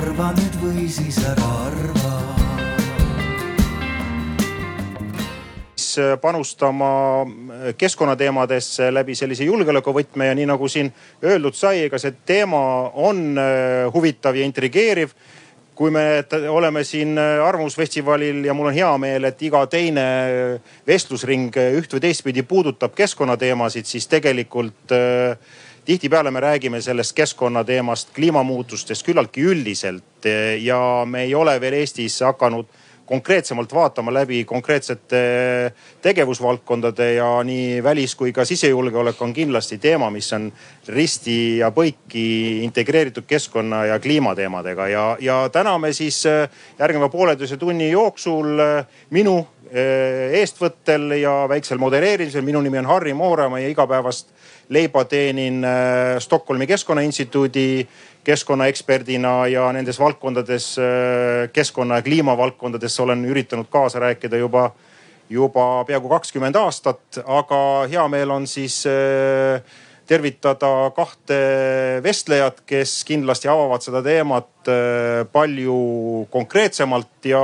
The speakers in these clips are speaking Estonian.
arva nüüd või siis ära arva. Äh, panustama äh, keskkonnateemadesse läbi sellise julgeolekuvõtme ja nii nagu siin öeldud sai, ega see teema on äh, huvitav ja intrigeeriv. Kui me oleme siin Arvamusfestivalil ja mul on hea meel, et iga teine vestlusring üht või teistpidi puudutab keskkonnateemasid, siis tegelikult äh, tihtipeale me räägime sellest keskkonnateemast, kliimamuutustest küllaltki üldiselt ja me ei ole veel Eestis hakanud konkreetsemalt vaatama läbi konkreetsete tegevusvaldkondade ja nii välis kui ka sisejulgeolek on kindlasti teema, mis on risti ja põiki integreeritud keskkonna ja kliimateemadega. Ja, ja täna me siis järgneva pooleteise tunni jooksul minu eh, eestvõttel ja väiksel modereerimisel, minu nimi on Harri Mooramaa ja igapäevast leiba teenin äh, Stockholmi Keskkonnainstituudi keskkonnaeksperdina ja nendes valdkondades, äh, keskkonna ja kliima valdkondades olen üritanud kaasa rääkida juba, juba peaaegu kakskümmend aastat. aga hea meel on siis äh, tervitada kahte vestlejat, kes kindlasti avavad seda teemat äh, palju konkreetsemalt ja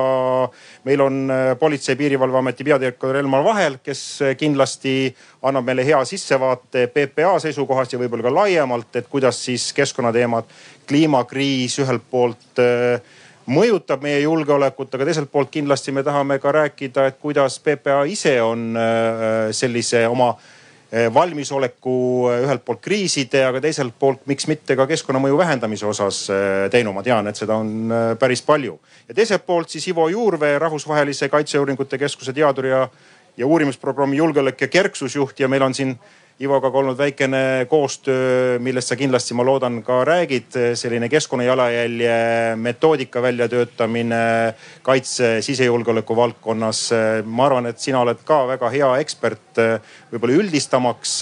meil on äh, Politsei- ja Piirivalveameti peadirektor Elmar Vahel, kes kindlasti annab meile hea sissevaate PPA seisukohast ja võib-olla ka laiemalt, et kuidas siis keskkonnateemad, kliimakriis ühelt poolt äh, mõjutab meie julgeolekut, aga teiselt poolt kindlasti me tahame ka rääkida, et kuidas PPA ise on sellise oma valmisoleku eh, ühelt poolt kriiside, aga teiselt poolt, miks mitte ka keskkonnamõju vähendamise osas eh, teinud. ma tean, et seda on päris palju. ja teiselt poolt siis Ivo Juurvee, Rahvusvahelise Kaitseuuringute Keskuse teadur ja, ja uurimisprogrammi julgeolek ja kerksusjuht ja meil on siin Ivoga olnud väikene koostöö, millest sa kindlasti, ma loodan, ka räägid. selline keskkonnajalajälje metoodika väljatöötamine kaitse, sisejulgeoleku valdkonnas. ma arvan, et sina oled ka väga hea ekspert võib-olla üldistamaks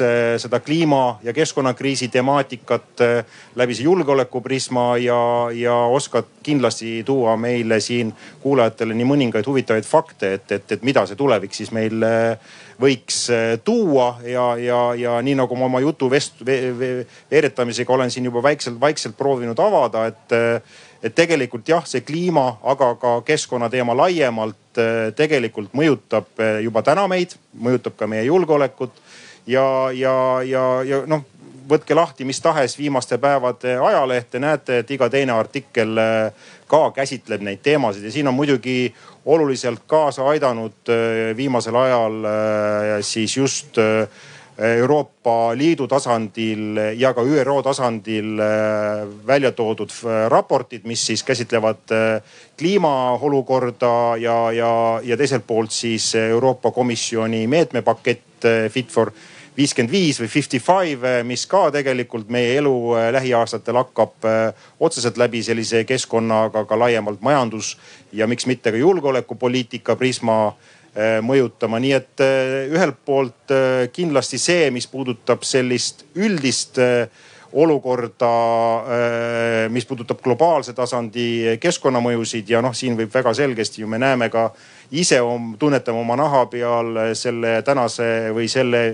seda kliima ja keskkonnakriisi temaatikat läbi see julgeoleku prisma ja, ja oskad kindlasti tuua meile siin kuulajatele nii mõningaid huvitavaid fakte, et, et, et mida see tulevik siis meil võiks äh, tuua ja, ja, ja nii nagu ma oma jutu vest- ve,, ve, veeretamisega olen siin juba väikselt, vaikselt proovinud avada, et, äh, et tegelikult jah, see kliima, aga ka keskkonnateema laiemalt äh, tegelikult mõjutab juba täna meid, mõjutab ka meie julgeolekut ja, ja, ja, ja noh võtke lahti mis tahes viimaste päevade ajalehte, näete, et iga teine artikkel ka käsitleb neid teemasid ja siin on muidugi oluliselt kaasa aidanud äh, viimasel ajal äh, siis just Euroopa Liidu tasandil ja ka ÜRO tasandil välja toodud raportid, mis siis käsitlevad kliimaolukorda ja, ja, ja teiselt poolt siis Euroopa Komisjoni meetmepakett Fit for viiskümmend viis või fifty five, eh, mis ka tegelikult meie elu eh, lähiaastatel hakkab eh, otseselt läbi sellise keskkonna, aga ka laiemalt majandus ja miks mitte ka julgeolekupoliitika prisma mõjutama, nii et ühelt poolt kindlasti see, mis puudutab sellist üldist olukorda, mis puudutab globaalse tasandi keskkonnamõjusid ja noh, siin võib väga selgesti ju me näeme ka ise tunnetame oma naha peal selle tänase või selle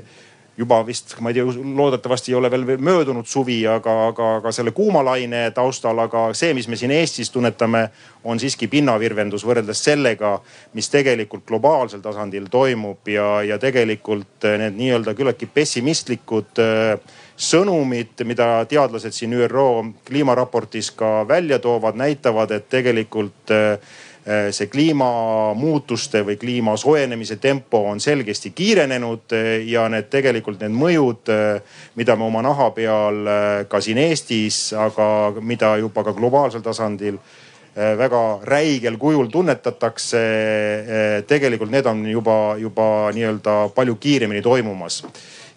juba vist, ma ei tea, loodetavasti ei ole veel möödunud suvi, aga, aga, aga selle kuumalaine taustal, aga see, mis me siin Eestis tunnetame, on siiski pinnavirvendus võrreldes sellega, mis tegelikult globaalsel tasandil toimub ja, ja tegelikult need nii-öelda küllaltki pessimistlikud äh, sõnumid, mida teadlased siin ÜRO kliimaraportis ka välja toovad, näitavad, et tegelikult Äh, see kliimamuutuste või kliima soojenemise tempo on selgesti kiirenenud äh, ja need tegelikult need mõjud, äh, mida me oma naha peal ka siin Eestis, aga mida juba ka globaalsel tasandil väga räigel kujul tunnetatakse. tegelikult need on juba, juba nii-öelda palju kiiremini toimumas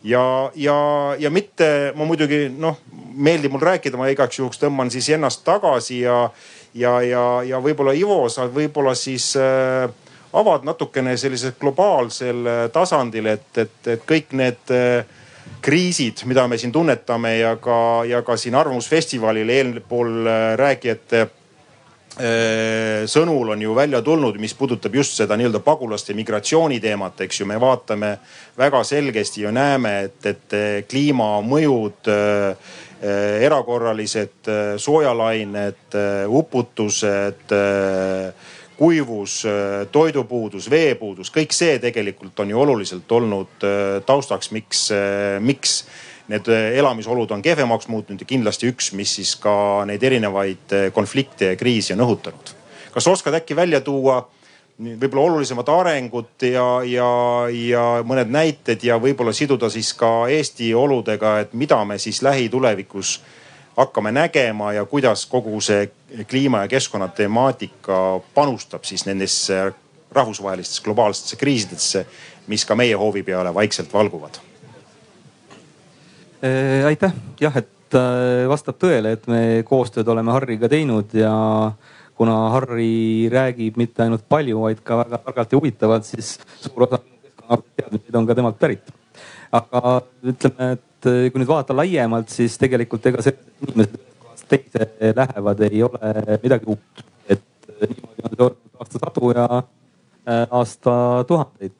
ja, ja, ja mitte ma muidugi noh, meeldib mul rääkida, ma igaks juhuks tõmban siis ennast tagasi ja ja, ja, ja võib-olla Ivo, sa võib-olla siis äh, avad natukene sellisel globaalsel äh, tasandil, et, et, et kõik need äh, kriisid, mida me siin tunnetame ja ka, ja ka siin Arvamusfestivalil eelpool äh, räägijate sõnul on ju välja tulnud, mis puudutab just seda nii-öelda pagulaste migratsiooni teemat, eks ju, me vaatame väga selgesti ja näeme, et, et kliimamõjud erakorralised soojalained, uputused, kuivus, toidupuudus, veepuudus, kõik see tegelikult on ju oluliselt olnud taustaks, miks, miks need elamisolud on kehvemaks muutunud ja kindlasti üks, mis siis ka neid erinevaid konflikte ja kriisi on õhutanud. kas oskad äkki välja tuua võib-olla olulisemat arengut ja, ja, ja mõned näited ja võib-olla siduda siis ka Eesti oludega, et mida me siis lähitulevikus hakkame nägema ja kuidas kogu see kliima ja keskkonna temaatika panustab siis nendesse rahvusvahelistesse globaalsetesse kriisidesse, mis ka meie hoovi peale vaikselt valguvad. Äh, aitäh, jah, et äh, vastab tõele, et me koostööd oleme Harriga teinud ja kuna Harri räägib mitte ainult palju, vaid ka väga targalt ja huvitavalt, siis suur osa teadmised on ka temalt pärit. aga ütleme, et äh, kui nüüd vaadata laiemalt, siis tegelikult ega see, et inimesed ühest kohast teise lähevad, ei ole midagi uut. et niimoodi on see olnud aastasadu ja aastatuhandeid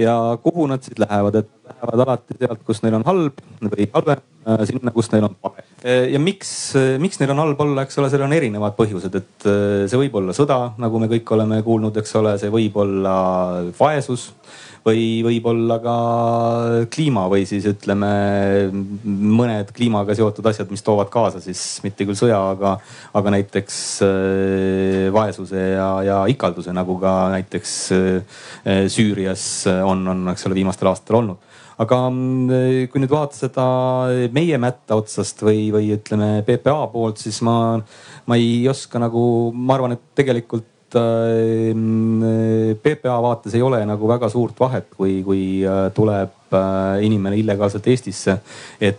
ja kuhu nad siis lähevad, et lähevad alati sealt, kus neil on halb või halvem, sinna, kus neil on parem. Äh, ja miks, äh, miks neil on halb olla, eks ole, seal on erinevad põhjused, et see võib olla sõda, nagu me kõik oleme kuulnud, eks ole, see võib olla vaesus või võib-olla ka kliima või siis ütleme mõned kliimaga seotud asjad, mis toovad kaasa siis mitte küll sõja, aga, aga näiteks äh, vaesuse ja, ja ikalduse, nagu ka näiteks äh, Süürias on, on, eks ole, viimastel aastatel olnud aga äh, kui nüüd vaadata seda meie mätta otsast või, või ütleme PPA poolt, siis ma, ma ei oska nagu, ma arvan, et tegelikult Äh, PPA vaates ei ole nagu väga suurt vahet, kui, kui äh, tuleb äh, inimene illegaalselt Eestisse. et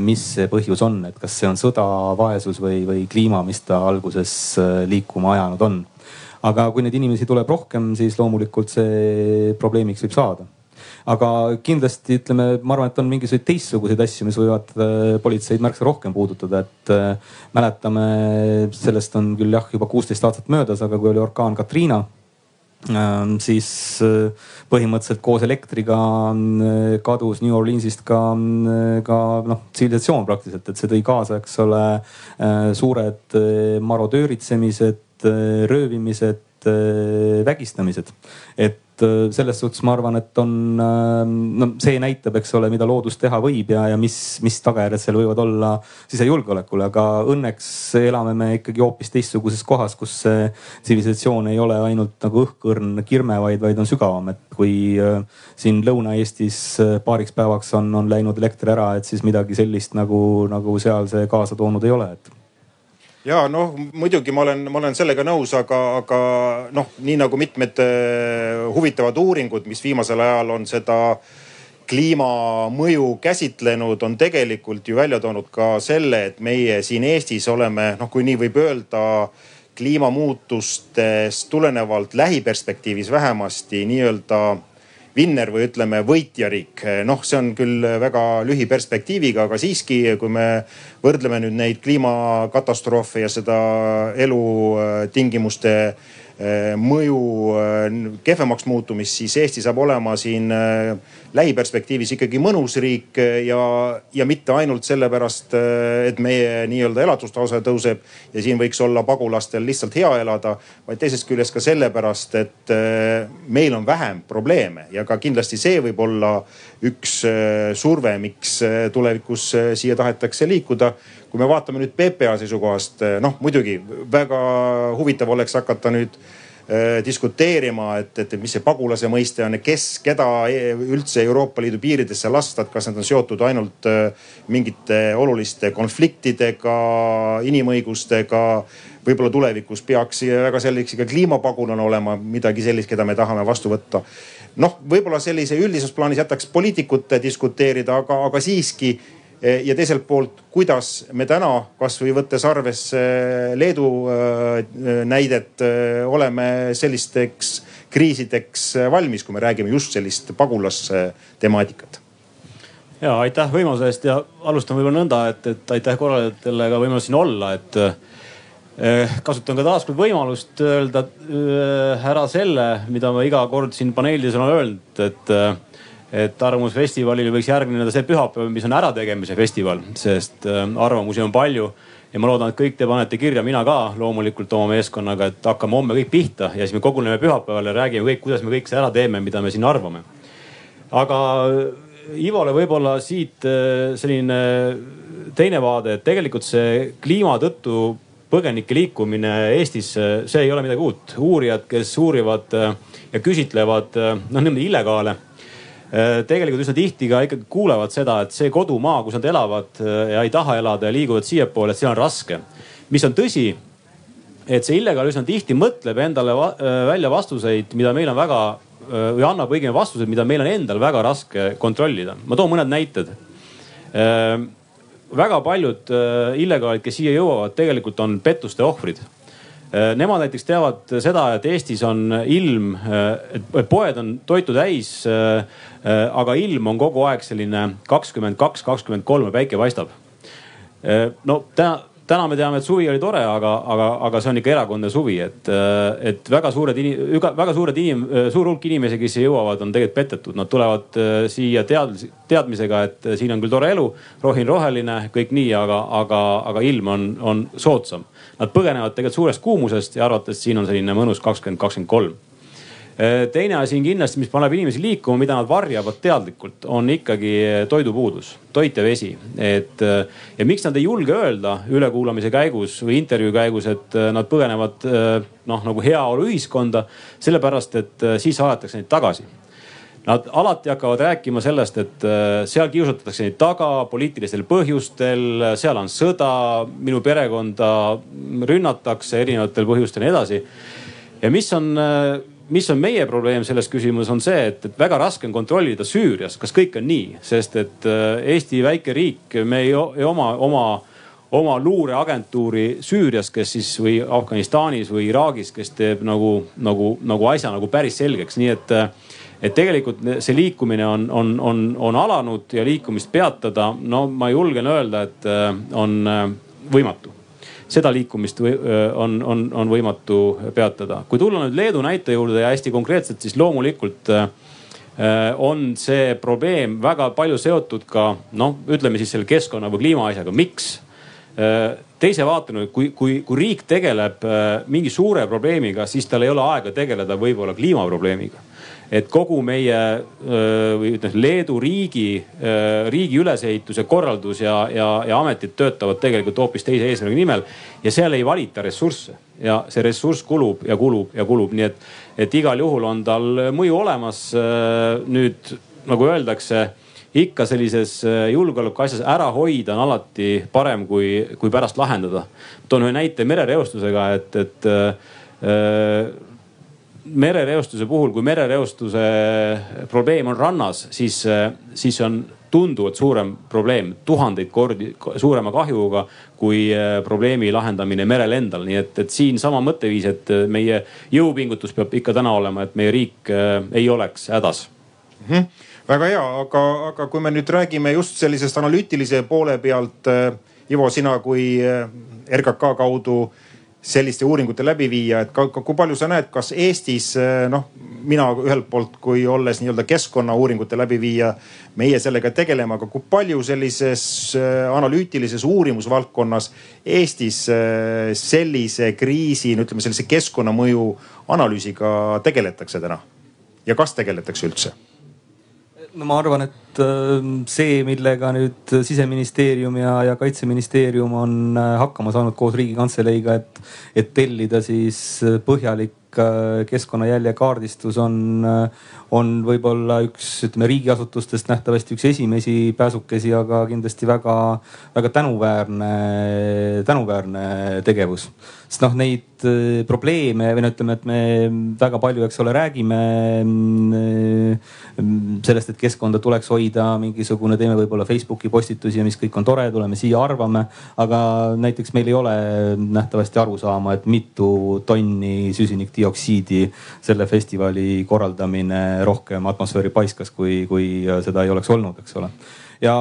mis see põhjus on, et kas see on sõda, vaesus või, või kliima, mis ta alguses liikuma ajanud on. aga kui neid inimesi tuleb rohkem, siis loomulikult see probleemiks võib saada aga kindlasti ütleme, ma arvan, et on mingisuguseid teistsuguseid asju, mis võivad äh, politseid märksa rohkem puudutada, et äh, mäletame, sellest on küll jah, juba kuusteist aastat möödas, aga kui oli orkaan Katriina ähm, siis äh, põhimõtteliselt koos elektriga kadus New Orleansist ka, ka noh tsivilisatsioon praktiliselt, et see tõi kaasa, eks ole, suured marodööritsemised, röövimised, vägistamised. et Äh, selles suhtes ma arvan, et on, äh, no see näitab, eks ole, mida loodus teha võib ja, ja mis, mis tagajärjed seal võivad olla sisejulgeolekule, aga õnneks elame me ikkagi hoopis teistsuguses kohas, kus see tsivilisatsioon ei ole ainult nagu õhkõrn kirme, vaid, vaid on sügavam, et kui äh, siin Lõuna-Eestis paariks päevaks on, on läinud elekter ära, et siis midagi sellist nagu, nagu seal see kaasa toonud ei ole, et ja noh, muidugi ma olen, ma olen sellega nõus, aga, aga noh, nii nagu mitmed äh, huvitavad uuringud, mis viimasel ajal on seda kliimamõju käsitlenud, on tegelikult ju välja toonud ka selle, et meie siin Eestis oleme noh, kui nii võib öelda kliimamuutustest tulenevalt lähiperspektiivis vähemasti nii-öelda vinner või ütleme võitjariik. noh, see on küll väga lühiperspektiiviga, aga siiski, kui me võrdleme nüüd neid kliimakatastroofe ja seda elutingimuste Eh, mõju eh, kehvemaks muutumist, siis Eesti saab olema siin eh, lähiperspektiivis ikkagi mõnus riik ja, ja mitte ainult sellepärast, et meie nii-öelda elatustase tõuseb ja siin võiks olla pagulastel lihtsalt hea elada, vaid teisest küljest ka sellepärast, et meil on vähem probleeme. Ja ka kindlasti see võib olla üks surve, miks tulevikus siia tahetakse liikuda. Kui me vaatame nüüd PPA seisukohast, eh, noh muidugi väga huvitav oleks hakata nüüd eh, diskuteerima, et, et mis see pagulase mõiste on ja kes, keda e, üldse Euroopa Liidu piiridesse lasta, et kas nad on seotud ainult eh, mingite oluliste konfliktidega, inimõigustega. võib-olla tulevikus peaks väga selgeks ka kliimapagulane olema, midagi sellist, keda me tahame vastu võtta. noh, võib-olla sellise üldises plaanis jätaks poliitikute diskuteerida, aga, aga siiski ja teiselt poolt, kuidas me täna kasvõi võttes arvesse Leedu eh, näidet, eh, oleme sellisteks kriisideks valmis, kui me räägime just sellist pagulastemaatikat ja aitäh võimaluse eest ja alustan võib-olla nõnda, et, et aitäh korraldajatele ka võimalus siin olla, et kasutan ka taaskord võimalust öelda ära selle, mida ma iga kord siin paneelides olen öelnud, et et Arvamusfestivalil võiks järgneda see pühapäev, mis on ärategemise festival, sest äh, arvamusi on palju ja ma loodan, et kõik te panete kirja, mina ka loomulikult oma meeskonnaga, et hakkame homme kõik pihta ja siis me koguneme pühapäeval ja räägime kõik, kuidas me kõik seda ära teeme, mida me siin arvame. aga Ivole võib-olla siit äh, selline teine vaade, et tegelikult see kliima tõttu põgenike liikumine Eestisse, see ei ole midagi uut. uurijad, kes uurivad äh, ja küsitlevad noh niimoodi illegaale Äh, tegelikult üsna tihti ka ikkagi kuulevad seda, et see kodumaa, kus nad elavad äh, ja ei taha elada ja liiguvad siiapoole, et seal on raske. mis on tõsi, et see illegaal üsna tihti mõtleb endale äh, välja vastuseid, mida meil on väga või annab õigemini vastuseid, mida meil on endal väga raske kontrollida. ma toon mõned näited väga paljud illegaalid, kes siia jõuavad, tegelikult on pettuste ohvrid Äh, nemad näiteks teavad seda, et Eestis on ilm, äh, et poed on toitu täis. Äh, aga ilm on kogu aeg selline kakskümmend kaks, kakskümmend kolm ja päike paistab. no täna täna me teame, et suvi oli tore, aga, aga, aga see on ikka erakordne suvi, et, et väga suured inim-, väga suured inim-, suur hulk inimesi, kes siia jõuavad, on tegelikult petetud. Nad tulevad siia tead-, teadmisega, et siin on küll tore elu, rohin roheline, kõik nii, aga, aga, aga ilm on, on soodsam. Nad põgenevad tegelikult suurest kuumusest ja arvates siin on selline mõnus kakskümmend, kakskümmend kolm Äh, teine asi on kindlasti, mis paneb inimesi liikuma, mida nad varjavad teadlikult, on ikkagi toidupuudus, toit ja vesi. et äh, ja miks nad ei julge öelda ülekuulamise käigus või intervjuu käigus, et äh, nad põgenevad noh nagu heaoluühiskonda, sellepärast et siis aetakse neid tagasi Nad alati hakkavad rääkima sellest, et seal kiusatakse neid taga poliitilistel põhjustel, seal on sõda, minu perekonda rünnatakse erinevatel põhjustel ja nii edasi. ja mis on mis on meie probleem selles küsimuses, on see, et, et väga raske on kontrollida Süürias, kas kõik on nii, sest et äh, Eesti väike riik, me ei, ei oma oma oma luureagentuuri Süürias, kes siis või Afganistanis või Iraagis, kes teeb nagu, nagu, nagu asja nagu päris selgeks, nii et et tegelikult see liikumine on, on, on, on alanud ja liikumist peatada, no ma julgen öelda, et äh, on äh, võimatu seda liikumist või, on, on, on võimatu peatada. kui tulla nüüd Leedu näite juurde ja hästi konkreetselt, siis loomulikult on see probleem väga palju seotud ka noh, ütleme siis selle keskkonna või kliima asjaga. miks? teise vaatena, kui, kui, kui riik tegeleb mingi suure probleemiga, siis tal ei ole aega tegeleda võib-olla kliimaprobleemiga et kogu meie või ütleme Leedu riigi, riigi ülesehituse korraldus ja, ja, ja ametid töötavad tegelikult hoopis teise eesmärgi nimel. ja seal ei valita ressursse ja see ressurss kulub ja kulub ja kulub, nii et, et igal juhul on tal mõju olemas. nüüd nagu öeldakse ikka sellises julgeoleku asjas ära hoida on alati parem kui, kui pärast lahendada. toon ühe näite merereostusega, et, et merereostuse puhul, kui merereostuse probleem on rannas, siis, siis on tunduvalt suurem probleem, tuhandeid kordi suurema kahjuga kui äh, probleemi lahendamine merel endal. nii et, et siin sama mõtteviis, et äh, meie jõupingutus peab ikka täna olema, et meie riik äh, ei oleks hädas mm. -hmm. väga hea, aga, aga kui me nüüd räägime just sellisest analüütilise poole pealt, Ivo, sina kui RKK kaudu selliste uuringute läbiviija, et ka, ka, kui palju sa näed, kas Eestis eh, noh, mina ühelt poolt, kui olles nii-öelda keskkonnauuringute läbiviija, meie sellega tegeleme, aga kui palju sellises eh, analüütilises uurimusvaldkonnas Eestis eh, sellise kriisi, no ütleme sellise keskkonnamõju analüüsiga tegeletakse täna? ja kas tegeletakse üldse? No ma arvan, et ähm, see, millega nüüd siseministeerium ja, ja kaitseministeerium on äh, hakkama saanud koos riigikantseleiga, et, et tellida siis põhjalik äh, keskkonnajälje kaardistus on, on võib-olla üks, ütleme riigiasutustest nähtavasti üks esimesi pääsukesi, aga kindlasti väga-väga tänuväärne, tänuväärne tegevus. sest noh, neid äh, probleeme või no ütleme, et me väga palju, eks ole, räägime mm, sellest, et keskkonda tuleks hoida, mingisugune, teeme võib-olla Facebooki postitusi ja mis kõik on tore, tuleme siia, arvame. aga näiteks meil ei ole nähtavasti arusaama, et mitu tonni süsinikdioksiidi selle festivali korraldamine rohkem atmosfääri paiskas, kui, kui seda ei oleks olnud, eks ole. Ja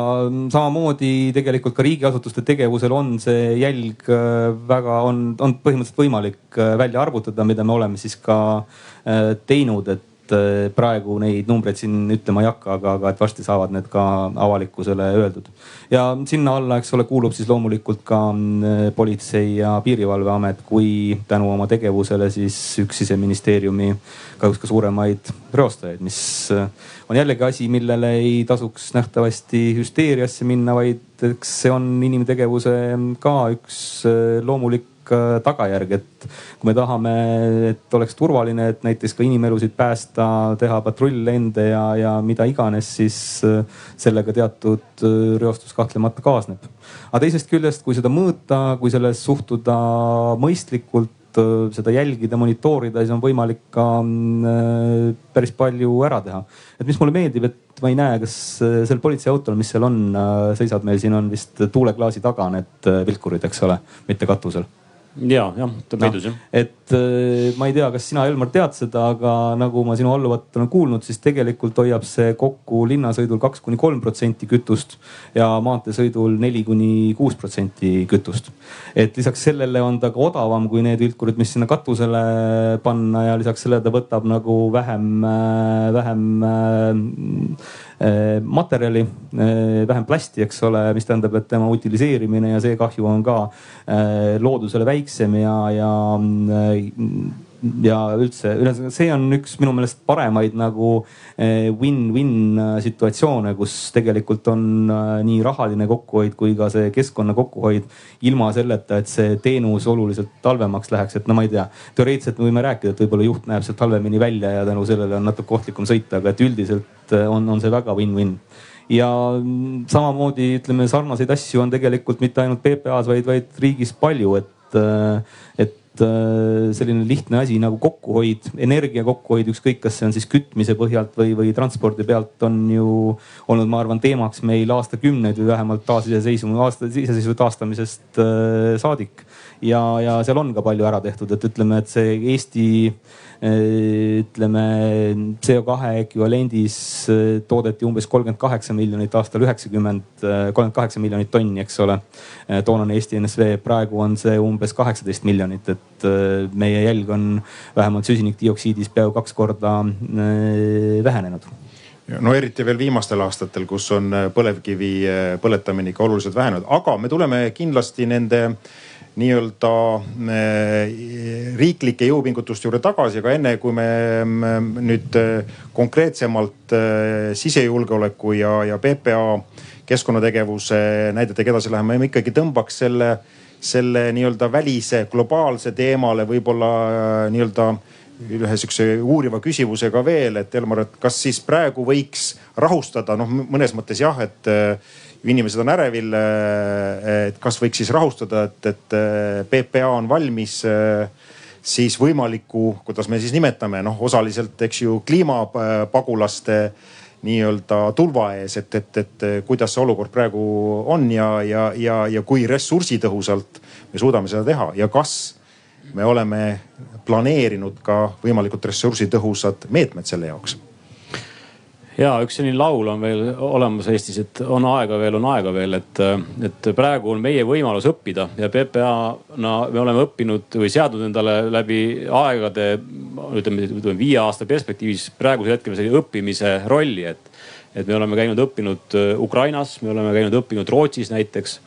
samamoodi tegelikult ka riigiasutuste tegevusel on see jälg väga, on, on põhimõtteliselt võimalik välja arvutada, mida me oleme siis ka teinud, et et äh, praegu neid numbreid siin ütlema ei hakka, aga, aga et varsti saavad need ka avalikkusele öeldud. ja sinna alla, eks ole, kuulub siis loomulikult ka äh, Politsei- ja Piirivalveamet, kui tänu oma tegevusele siis üks siseministeeriumi kahjuks ka suuremaid reostajaid, mis äh, on jällegi asi, millele ei tasuks nähtavasti hüsteeriasse minna, vaid eks see on inimtegevuse ka üks loomulik tagajärg, et kui me tahame, et oleks turvaline, et näiteks ka inimelusid päästa, teha patrull-lende ja, ja mida iganes, siis äh, sellega teatud äh, reostus kahtlemata kaasneb. aga teisest küljest, kui seda mõõta, kui selles suhtuda mõistlikult, seda jälgida, monitoorida, siis on võimalik ka päris palju ära teha. et mis mulle meeldib, et ma ei näe, kas sel politseiautol, mis seal on, seisab meil siin on vist tuuleklaasi taga need vilkurid, eks ole, mitte katusel ja, jah, ta peidus no, jah. et äh, ma ei tea, kas sina, Elmar, tead seda, aga nagu ma sinu alluvat olen kuulnud, siis tegelikult hoiab see kokku linnasõidul kaks kuni kolm protsenti kütust ja maanteesõidul neli kuni kuus protsenti kütust. et lisaks sellele on ta ka odavam kui need vilkurid, mis sinna katusele panna ja lisaks sellele ta võtab nagu vähem, äh, vähem äh, Äh, materjali, äh, vähem plasti, eks ole, mis tähendab, et tema utiliseerimine ja see kahju on ka äh, loodusele väiksem ja, ja ja üldse, ühesõnaga see on üks minu meelest paremaid nagu win-win situatsioone, kus tegelikult on nii rahaline kokkuhoid kui ka see keskkonna kokkuhoid ilma selleta, et see teenus oluliselt halvemaks läheks, et no ma ei tea. teoreetiliselt me võime rääkida, et võib-olla juht näeb sealt halvemini välja ja tänu sellele on natuke ohtlikum sõita, aga et üldiselt on, on see väga win-win ja samamoodi ütleme, sarnaseid asju on tegelikult mitte ainult PPA-s, vaid, vaid riigis palju, et, et Äh, selline lihtne asi nagu kokkuhoid, energia kokkuhoid, ükskõik, kas see on siis kütmise põhjalt või, või transpordi pealt, on ju olnud, ma arvan, teemaks meil aastakümneid või vähemalt taasiseseisvumise, aasta, iseseisvuse taastamisest äh, saadik. ja, ja seal on ka palju ära tehtud, et ütleme, et see Eesti ütleme CO2 ekvivalendis äh, toodeti umbes kolmkümmend kaheksa miljonit aastal üheksakümmend, äh, kolmkümmend kaheksa miljonit tonni, eks ole. Äh, toonane Eesti NSV, praegu on see umbes kaheksateist miljonit, et meie jälg on vähemalt süsinikdioksiidis peaaegu kaks korda vähenenud no eriti veel viimastel aastatel, kus on põlevkivi põletamine ikka oluliselt vähenenud, aga me tuleme kindlasti nende äh, nii-öelda äh, riiklike jõupingutuste juurde tagasi, aga enne kui me nüüd äh, konkreetsemalt äh, sisejulgeoleku ja, ja PPA keskkonnategevuse näidetega edasi läheme, me ikkagi tõmbaks selle, selle nii-öelda välise globaalse teemale võib-olla nii-öelda ühe sihukese uuriva küsimusega veel, et Elmar, et kas siis praegu võiks rahustada, noh mõnes mõttes jah, et inimesed on ärevil. Eh, et kas võiks siis rahustada, et, et eh, PPA on valmis eh, siis võimaliku, kuidas me siis nimetame, noh osaliselt, eks ju, kliimapagulaste nii-öelda tulva ees, et, et, et kuidas see olukord praegu on ja, ja, ja, ja kui ressursitõhusalt me suudame seda teha ja kas me oleme planeerinud ka võimalikult ressursitõhusad meetmed selle jaoks ja üks selline laul on veel olemas Eestis, et on aega veel, on aega veel, et, et praegu on meie võimalus õppida ja PPA-na me oleme õppinud või seadnud endale läbi aegade, ütleme, ütleme viie aasta perspektiivis praegusel hetkel sellise õppimise rolli, et, et me oleme käinud õppinud äh, Ukrainas, me oleme käinud õppinud Rootsis näiteks.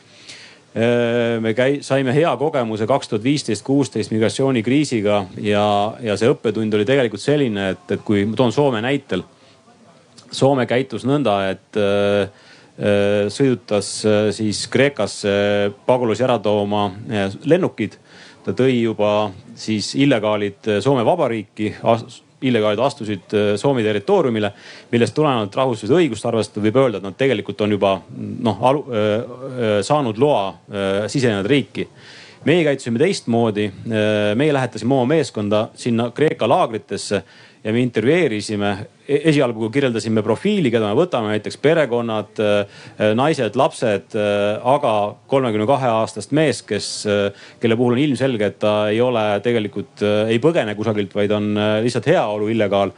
Äh, me käi-, saime hea kogemuse kaks tuhat viisteist, kuusteist migratsioonikriisiga ja, ja see õppetund oli tegelikult selline, et, et kui ma toon Soome näitel Soome käitus nõnda, et äh, äh, sõidutas äh, siis Kreekasse pagulasi ära tooma lennukid. ta tõi juba siis illegaalid Soome Vabariiki illegaalid astusid Soome territooriumile, millest tulenevalt rahvusvahelist õigust arvestada võib öelda, et nad tegelikult on juba noh saanud loa siseneda riiki. meie käitusime teistmoodi. meie lähetasime oma meeskonda sinna Kreeka laagritesse ja me intervjueerisime, e-, esialgu kirjeldasime profiili, keda me võtame, näiteks perekonnad, äh, naised, lapsed, äh, aga kolmekümne kahe aastast mees, kes, äh, kelle puhul on ilmselge, et ta ei ole tegelikult, ei põgene kusagilt, vaid on lihtsalt heaolu illegaal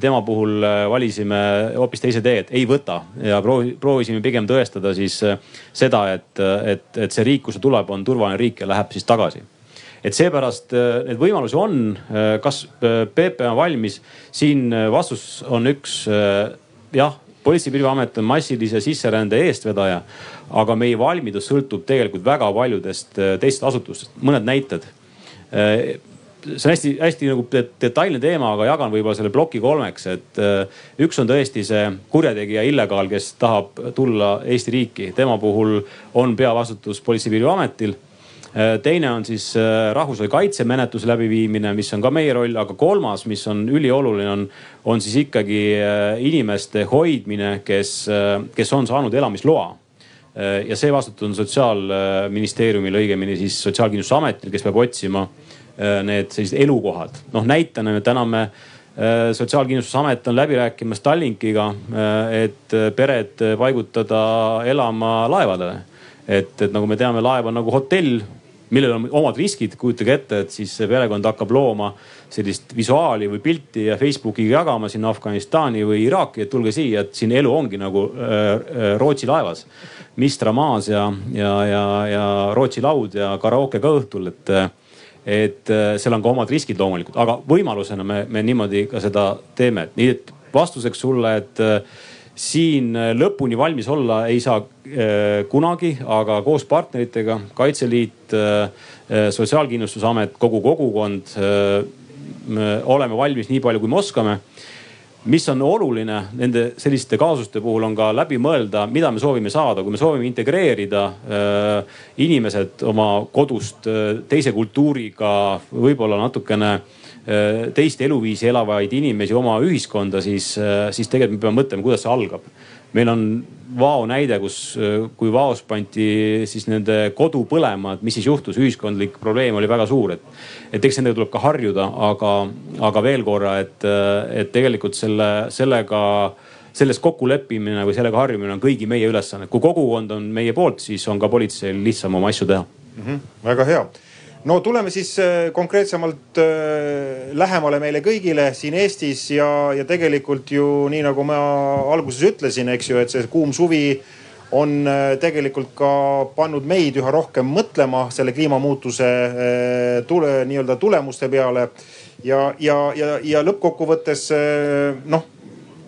tema puhul valisime hoopis teise tee, et ei võta. Ja proovi, proovisime pigem tõestada siis seda, et, et, et see riik, kust ta tuleb, on turvaline riik ja läheb siis tagasi et seepärast neid võimalusi on. kas PP on valmis? siin vastus on üks jah, politsei- ja piirivalveamet on massilise sisserände eestvedaja, aga meie valmidus sõltub tegelikult väga paljudest äh, teistest asutustest. mõned näited. Äh, see on hästi-hästi nagu detailne teema, aga jagan võib-olla selle ploki kolmeks, et äh, üks on tõesti see kurjategija illegaal, kes tahab tulla Eesti riiki, tema puhul on peavastutus Politsei- ja Piirivalveametil Äh, teine on siis äh, rahvusvahelise kaitse menetluse läbiviimine, mis on ka meie roll, aga kolmas, mis on ülioluline, on, on siis ikkagi äh, inimeste hoidmine, kes, kes on saanud elamisloa ja see vastutus on sotsiaalministeeriumil, õigemini siis Sotsiaalkindlustusametil, kes peab otsima need sellised elukohad. noh näitena täna me sotsiaalkindlustusamet on läbi rääkimas Tallinkiga, et pered paigutada elama laevadele. et, et nagu me teame, laev on nagu hotell millel on omad riskid, kujutage ette, et siis perekond hakkab looma sellist visuaali või pilti ja Facebookiga jagama sinna Afganistani või Iraaki, et tulge siia, et siin elu ongi nagu äh, äh, Rootsi laevas. Mistra maas ja, ja, ja, ja Rootsi laud ja karaoke ka õhtul, et et äh, seal on ka omad riskid loomulikult, aga võimalusena me, me niimoodi ka seda teeme, nii et vastuseks sulle, et siin äh, lõpuni valmis olla ei saa äh, kunagi, aga koos partneritega, Kaitseliit, äh, Sotsiaalkindlustusamet, kogu kogukond oleme valmis nii palju, kui me oskame. Mis on oluline nende selliste kaasuste puhul on ka läbi mõelda, mida me soovime saada, kui me soovime integreerida äh, inimesed oma kodust äh, teise kultuuriga, võib-olla natukene äh, teist eluviisi elavaid inimesi oma ühiskonda, siis, äh, siis tegelikult me peame mõtlema, kuidas see algab. meil on Vao näide, kus, äh, kui Vaos pandi siis nende kodu põlema, et mis siis juhtus, ühiskondlik probleem oli väga suur, et, et eks nendega tuleb ka harjuda, aga, aga veel korra, et, et tegelikult selle, sellega selles kokkuleppimine või sellega harjumine on kõigi meie ülesanne. kui kogukond on meie poolt, siis on ka politseil lihtsam oma asju teha mm. -hmm, väga hea no tuleme siis äh, konkreetsemalt äh, lähemale meile kõigile siin Eestis ja, ja tegelikult ju nii nagu ma alguses ütlesin, eks ju, et see kuum suvi on äh, tegelikult ka pannud meid üha rohkem mõtlema selle kliimamuutuse tule, nii-öelda tulemuste peale. ja, ja, ja, ja lõppkokkuvõttes noh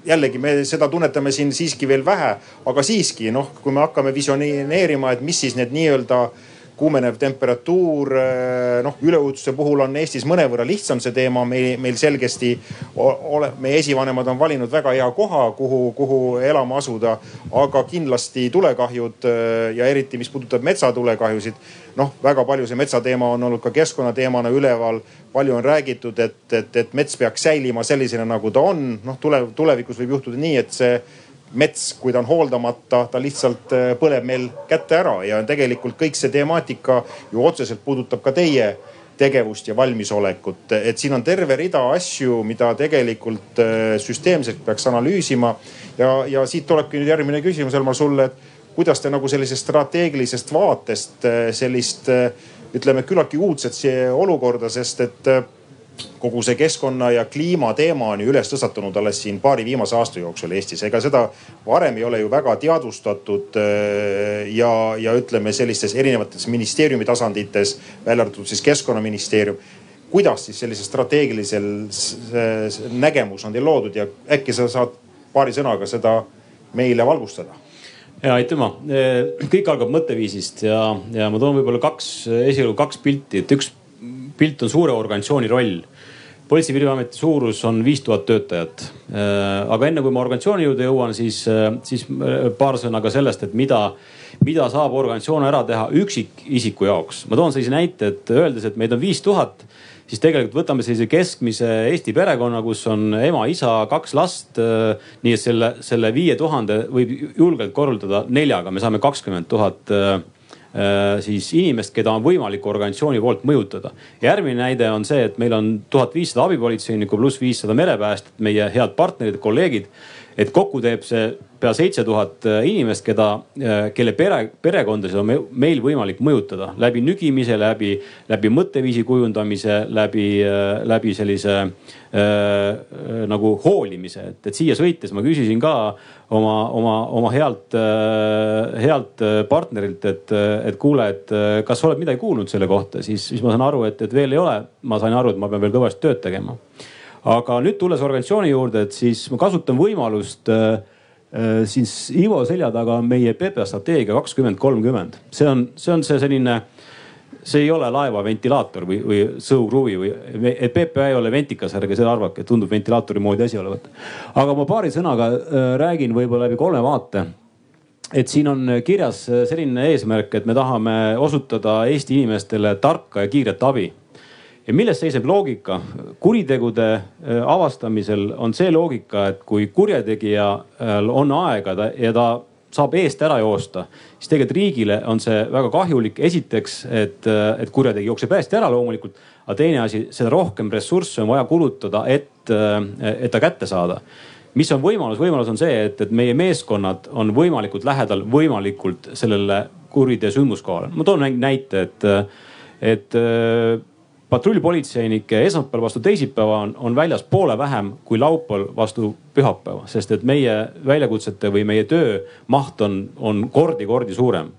jällegi me seda tunnetame siin siiski veel vähe, aga siiski noh, kui me hakkame visioneerima, et mis siis need nii-öelda äh, kuumenev temperatuur, eh, noh üleujutuste puhul on Eestis mõnevõrra lihtsam see teema, meil, meil selgesti ole, meie esivanemad on valinud väga hea koha, kuhu, kuhu elama asuda. aga kindlasti tulekahjud eh, ja eriti, mis puudutab metsatulekahjusid. noh, väga palju see metsateema on olnud ka keskkonnateemana üleval. palju on räägitud, et, et, et mets peaks säilima sellisena, nagu ta on. noh, tule, tulevikus võib juhtuda nii, et see mets, kui ta on hooldamata, ta lihtsalt äh, põleb meil kätte ära ja tegelikult kõik see temaatika ju otseselt puudutab ka teie tegevust ja valmisolekut. et siin on terve rida asju, mida tegelikult äh, süsteemselt peaks analüüsima. ja, ja siit tulebki nüüd järgmine küsimus, Elmar sulle, et kuidas te nagu sellisest strateegilisest vaatest äh, sellist ütleme küllaltki uudset olukorda, sest et kogu see keskkonna ja kliima teema on ju üles tõstatunud alles siin paari viimase aasta jooksul Eestis. ega seda varem ei ole ju väga teadvustatud äh, ja, ja ütleme sellistes erinevates ministeeriumi tasandites, välja arvatud siis keskkonnaministeerium. kuidas siis sellisel strateegilisel nägemus on teil loodud ja äkki sa saad paari sõnaga seda meile valgustada? ja aitüma, kõik algab mõtteviisist ja, ja ma toon võib-olla kaks, esialgu kaks pilti, et üks pilt on suure organisatsiooni roll. politsei- ja piirivalveameti suurus on viis tuhat töötajat. Äh, aga enne kui ma organisatsiooni juurde jõuan, siis, äh, siis äh, paar sõna ka sellest, et mida, mida saab organisatsioon ära teha üksikisiku jaoks. ma toon sellise näite, et öeldes, et meid on viis tuhat siis tegelikult võtame sellise keskmise Eesti perekonna, kus on ema, isa, kaks last. nii et selle, selle viie tuhande võib julgelt korruldada neljaga, me saame kakskümmend tuhat siis inimest, keda on võimalik organisatsiooni poolt mõjutada. järgmine näide on see, et meil on tuhat viissada abipolitseinikku pluss viissada merepäästjat, meie head partnerid, kolleegid. Et kokku teeb see pea seitse tuhat äh, inimest, keda, äh, kelle pere, perekondasid on meil võimalik mõjutada läbi nügimise, läbi, läbi mõtteviisi kujundamise, läbi, äh, läbi sellise äh, nagu hoolimise, et, et siia sõites ma küsisin ka oma, oma, oma healt healt partnerilt, et, et kuule, et kas sa oled midagi kuulnud selle kohta, siis, siis ma saan aru, et, et veel ei ole. ma sain aru, et ma pean veel kõvasti tööd tegema. Aga nüüd tulles organisatsiooni juurde, et siis ma kasutan võimalust äh, Äh, siis Ivo selja taga on meie PPA strateegia kakskümmend kolmkümmend. see on, see on see selline, see ei ole laeva ventilaator või, või sõukruvi või, et PPA ei ole ventikas, ärge seda arvake, tundub ventilaatori moodi asi olevat. aga ma paari sõnaga äh, räägin võib-olla läbi kolme vaate et siin on kirjas selline eesmärk, et me tahame osutada Eesti inimestele tarka ja kiiret abi ja milles seisneb loogika? kuritegude äh, avastamisel on see loogika, et kui kurjategijal on aega ja ta saab eest ära joosta, siis tegelikult riigile on see väga kahjulik. esiteks, et, äh, et kurjategija jookseb hästi ära loomulikult, aga teine asi, seda rohkem ressursse on vaja kulutada, et, äh, et ta kätte saada mis on võimalus, võimalus on see, et, et meie meeskonnad on võimalikult lähedal võimalikult sellele kuriteo sündmuskohale. ma toon näite, et, et patrullpolitseinike esmaspäeval vastu teisipäeva on, on väljas poole vähem kui laupäeval vastu pühapäeva, sest et meie väljakutsete või meie töö maht on, on kordi-kordi suurem.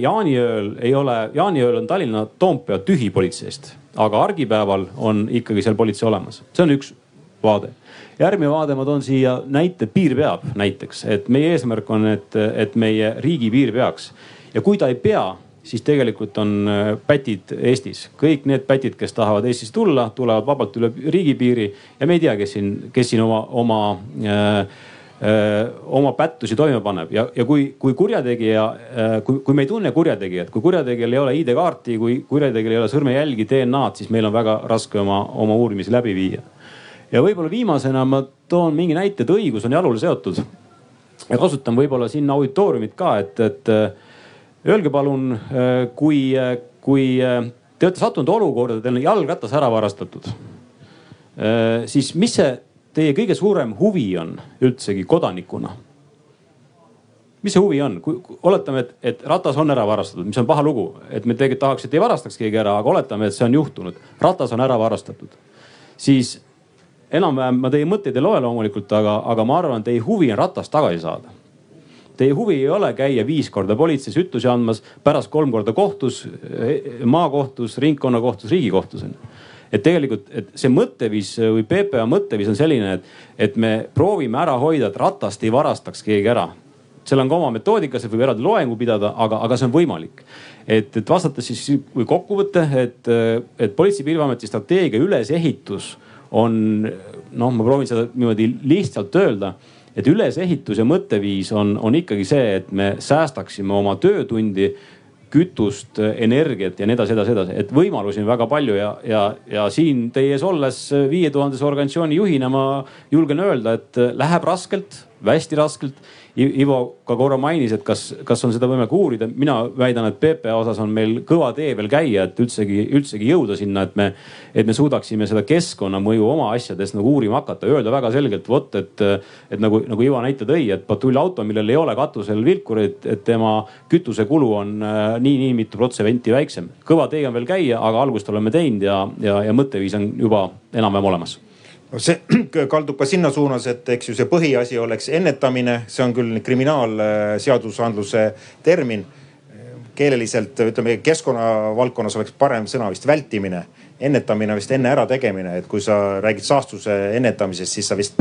jaaniööl ei ole, jaaniööl on Tallinna Toompea tühi politseist, aga argipäeval on ikkagi seal politsei olemas, see on üks vaade. Järgmine vaade ma toon siia näite, piir peab näiteks, et meie eesmärk on, et, et meie riigipiir peaks. Ja kui ta ei pea, siis tegelikult on äh, pätid Eestis. kõik need pätid, kes tahavad Eestisse tulla, tulevad vabalt üle riigipiiri ja me ei tea, kes siin, kes siin oma, oma äh, äh, oma pättusi toime paneb ja, ja kui, kui kurjategija, äh, kui, kui me ei tunne kurjategijat, kui kurjategijal ei ole ID-kaarti, kui kurjategijal ei ole sõrmejälgi, DNA-d, siis meil on väga raske oma, oma uurimisi läbi viia. ja võib-olla viimasena ma toon mingi näite, et õigus on jalule seotud. ja kasutan võib-olla siin auditooriumit ka, et, et Öelge palun, äh, kui, äh, kui äh, te olete sattunud olukorda, teil on jalgratas ära varastatud. siis mis see teie kõige suurem huvi on üldsegi kodanikuna? mis see huvi on, kui oletame, et, et ratas on ära varastatud, mis on paha lugu, et me tegelikult tahaks, et ei varastaks keegi ära, aga oletame, et see on juhtunud, ratas on ära varastatud. siis enam-vähem ma teie mõtteid ei loe loomulikult, aga, aga ma arvan, teie huvi on ratast tagasi saada Teie huvi ei ole käia viis korda politseis ütlusi andmas, pärast kolm korda kohtus, maakohtus, ringkonnakohtus, riigikohtus on ju et tegelikult, et see mõtteviis või PPA mõtteviis on selline, et, et me proovime ära hoida, et ratast ei varastaks keegi ära. seal on ka oma metoodika, seal võib eraldi loengu pidada, aga, aga see on võimalik. et, et vastates siis või kokkuvõte, et, et Politsei- ja Piirivalveameti strateegia ülesehitus on noh, ma proovin seda niimoodi lihtsalt öelda et ülesehitus ja mõtteviis on, on ikkagi see, et me säästaksime oma töötundi, kütust, energiat ja nii edasi, edasi, edasi, et võimalusi on väga palju ja, ja, ja siin teie ees olles viie tuhandese organisatsiooni juhina ma julgen öelda, et läheb raskelt, hästi raskelt Ivo ka korra mainis, et kas, kas on seda võimalik uurida. mina väidan, et PPA osas on meil kõva tee veel käia, et üldsegi, üldsegi jõuda sinna, et me, et me suudaksime seda keskkonnamõju oma asjades nagu uurima hakata, öelda väga selgelt, vot, et, et nagu, nagu Ivo näite tõi, et patrullauto, millel ei ole katusel vilkurit, et tema kütusekulu on äh, nii, nii mitu protsenti väiksem. kõva tee on veel käia, aga algust oleme teinud ja, ja, ja mõtteviis on juba enam-vähem olemas no see kaldub ka sinna suunas, et eks ju see põhiasi oleks ennetamine, see on küll kriminaalseadusandluse termin. keeleliselt ütleme keskkonna valdkonnas oleks parem sõna vist vältimine, ennetamine vist enne ärategemine, et kui sa räägid saastuse ennetamisest, siis sa vist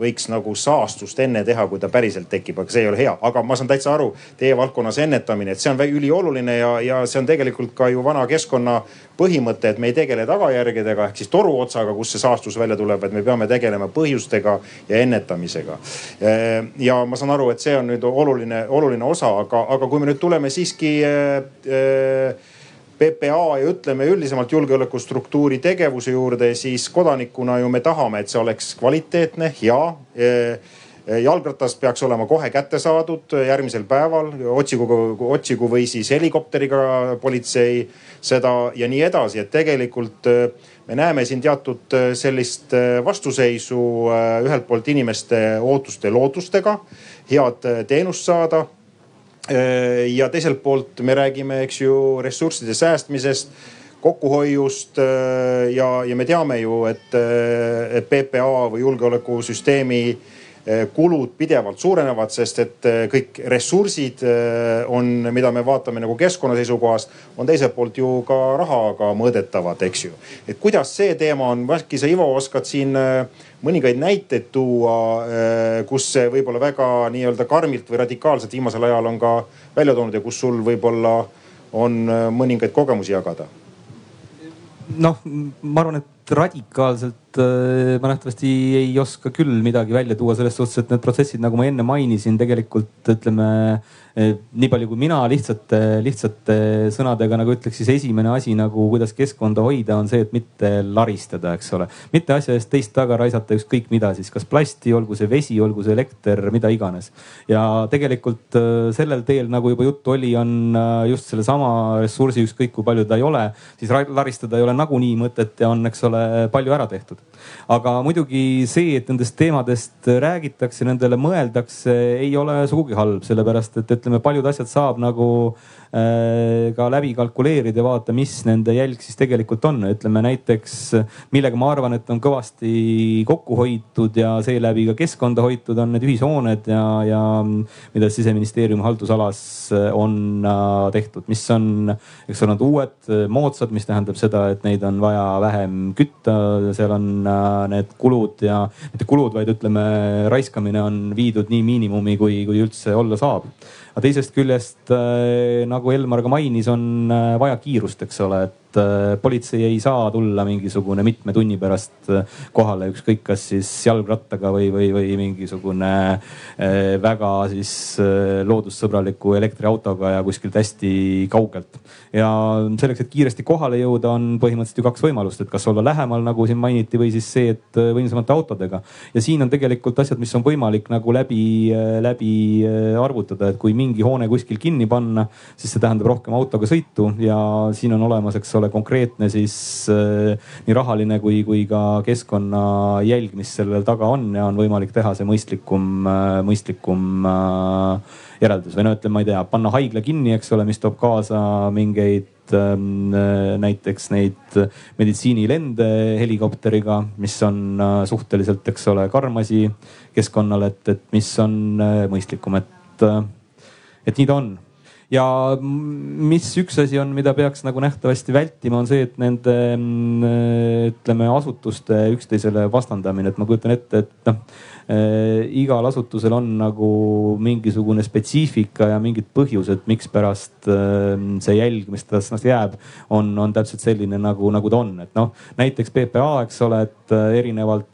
võiks nagu saastust enne teha, kui ta päriselt tekib, aga see ei ole hea. aga ma saan täitsa aru, teie valdkonnas ennetamine, et see on ülioluline ja, ja see on tegelikult ka ju vana keskkonna põhimõte, et me ei tegele tagajärgedega ehk siis toruotsaga, kust see saastus välja tuleb, et me peame tegelema põhjustega ja ennetamisega. ja ma saan aru, et see on nüüd oluline, oluline osa, aga, aga kui me nüüd tuleme siiski äh, PPA ja ütleme üldisemalt julgeolekustruktuuri tegevuse juurde, siis kodanikuna ju me tahame, et see oleks kvaliteetne, hea. jalgratas peaks olema kohe kätte saadud järgmisel päeval, otsigu, otsigu või siis helikopteriga politsei seda ja nii edasi, et tegelikult me näeme siin teatud sellist vastuseisu ühelt poolt inimeste ootuste, lootustega head teenust saada ja teiselt poolt me räägime, eks ju, ressursside säästmisest kokkuhoiust äh, ja, ja me teame ju, et, äh, PPA või julgeolekusüsteemi äh, kulud pidevalt suurenevad, sest et kõik ressursid on, mida me vaatame nagu keskkonna seisukohast, on teiselt poolt ju ka rahaga mõõdetavad, eks ju. et kuidas see teema on, äkki sa Ivo oskad siin mõningaid näiteid tuua, kus see võib-olla väga nii-öelda karmilt või radikaalselt viimasel ajal on ka välja toonud ja kus sul võib-olla on mõningaid kogemusi jagada noh, ma arvan, et radikaalselt äh, ma nähtavasti ei oska küll midagi välja tuua selles suhtes, et need protsessid, nagu ma enne mainisin, tegelikult ütleme nii palju kui mina lihtsate, lihtsate sõnadega nagu ütleks, siis esimene asi nagu, kuidas keskkonda hoida, on see, et mitte laristada, eks ole. mitte asja eest teist taga raisata ükskõik mida siis, kas plasti, olgu see vesi, olgu see elekter, mida iganes. ja tegelikult sellel teel, nagu juba juttu oli, on just sellesama ressursi, ükskõik kui palju ta ei ole, siis laristada ei ole nagunii mõtet ja on, eks ole, palju ära tehtud aga muidugi see, et nendest teemadest räägitakse, nendele mõeldakse, ei ole sugugi halb, sellepärast et ütleme, paljud asjad saab nagu Äh, ka läbi kalkuleerida ja vaadata, mis nende jälg siis tegelikult on. ütleme näiteks, millega ma arvan, et on kõvasti kokku hoitud ja seeläbi ka keskkonda hoitud, on need ühishooned ja, ja mida siseministeeriumi haldusalas on äh, tehtud, mis on, eks ole, nad uued, moodsad, mis tähendab seda, et neid on vaja vähem kütta. seal on äh, need kulud ja mitte kulud, vaid ütleme, raiskamine on viidud nii miinimumi, kui, kui üldse olla saab aga teisest küljest äh, nagu Elmar ka mainis, on äh, vaja kiirust, eks ole, et et äh, politsei ei saa tulla mingisugune mitme tunni pärast äh, kohale, ükskõik kas siis jalgrattaga või, või, või mingisugune äh, väga siis loodussõbraliku elektriautoga ja kuskilt hästi kaugelt. ja selleks, et kiiresti kohale jõuda, on põhimõtteliselt ju kaks võimalust, et kas olla lähemal, nagu siin mainiti, või siis see, et võimsamate autodega. ja siin on tegelikult asjad, mis on võimalik nagu läbi, läbi arvutada, et kui mingi hoone kuskil kinni panna, siis see tähendab rohkem autoga sõitu ja siin on olemas, eks ole, konkreetne siis äh, nii rahaline kui, kui ka keskkonnajälg, mis sellel taga on ja on võimalik teha see mõistlikum, äh, mõistlikum äh, järeldus. või no ütleme, ma ei tea, panna haigla kinni, eks ole, mis toob kaasa mingeid näiteks neid meditsiinilende helikopteriga, mis on suhteliselt, eks ole, karm asi keskkonnale, et, et mis on mõistlikum, et, et nii ta on ja mis üks asi on, mida peaks nagu nähtavasti vältima, on see, et nende ütleme asutuste üksteisele vastandamine, et ma kujutan ette, et noh äh, igal asutusel on nagu mingisugune spetsiifika ja mingid põhjused, mikspärast äh, see jälg, mis tast jääb, on, on täpselt selline nagu, nagu ta on, et noh, näiteks PPA, eks ole, et äh, erinevalt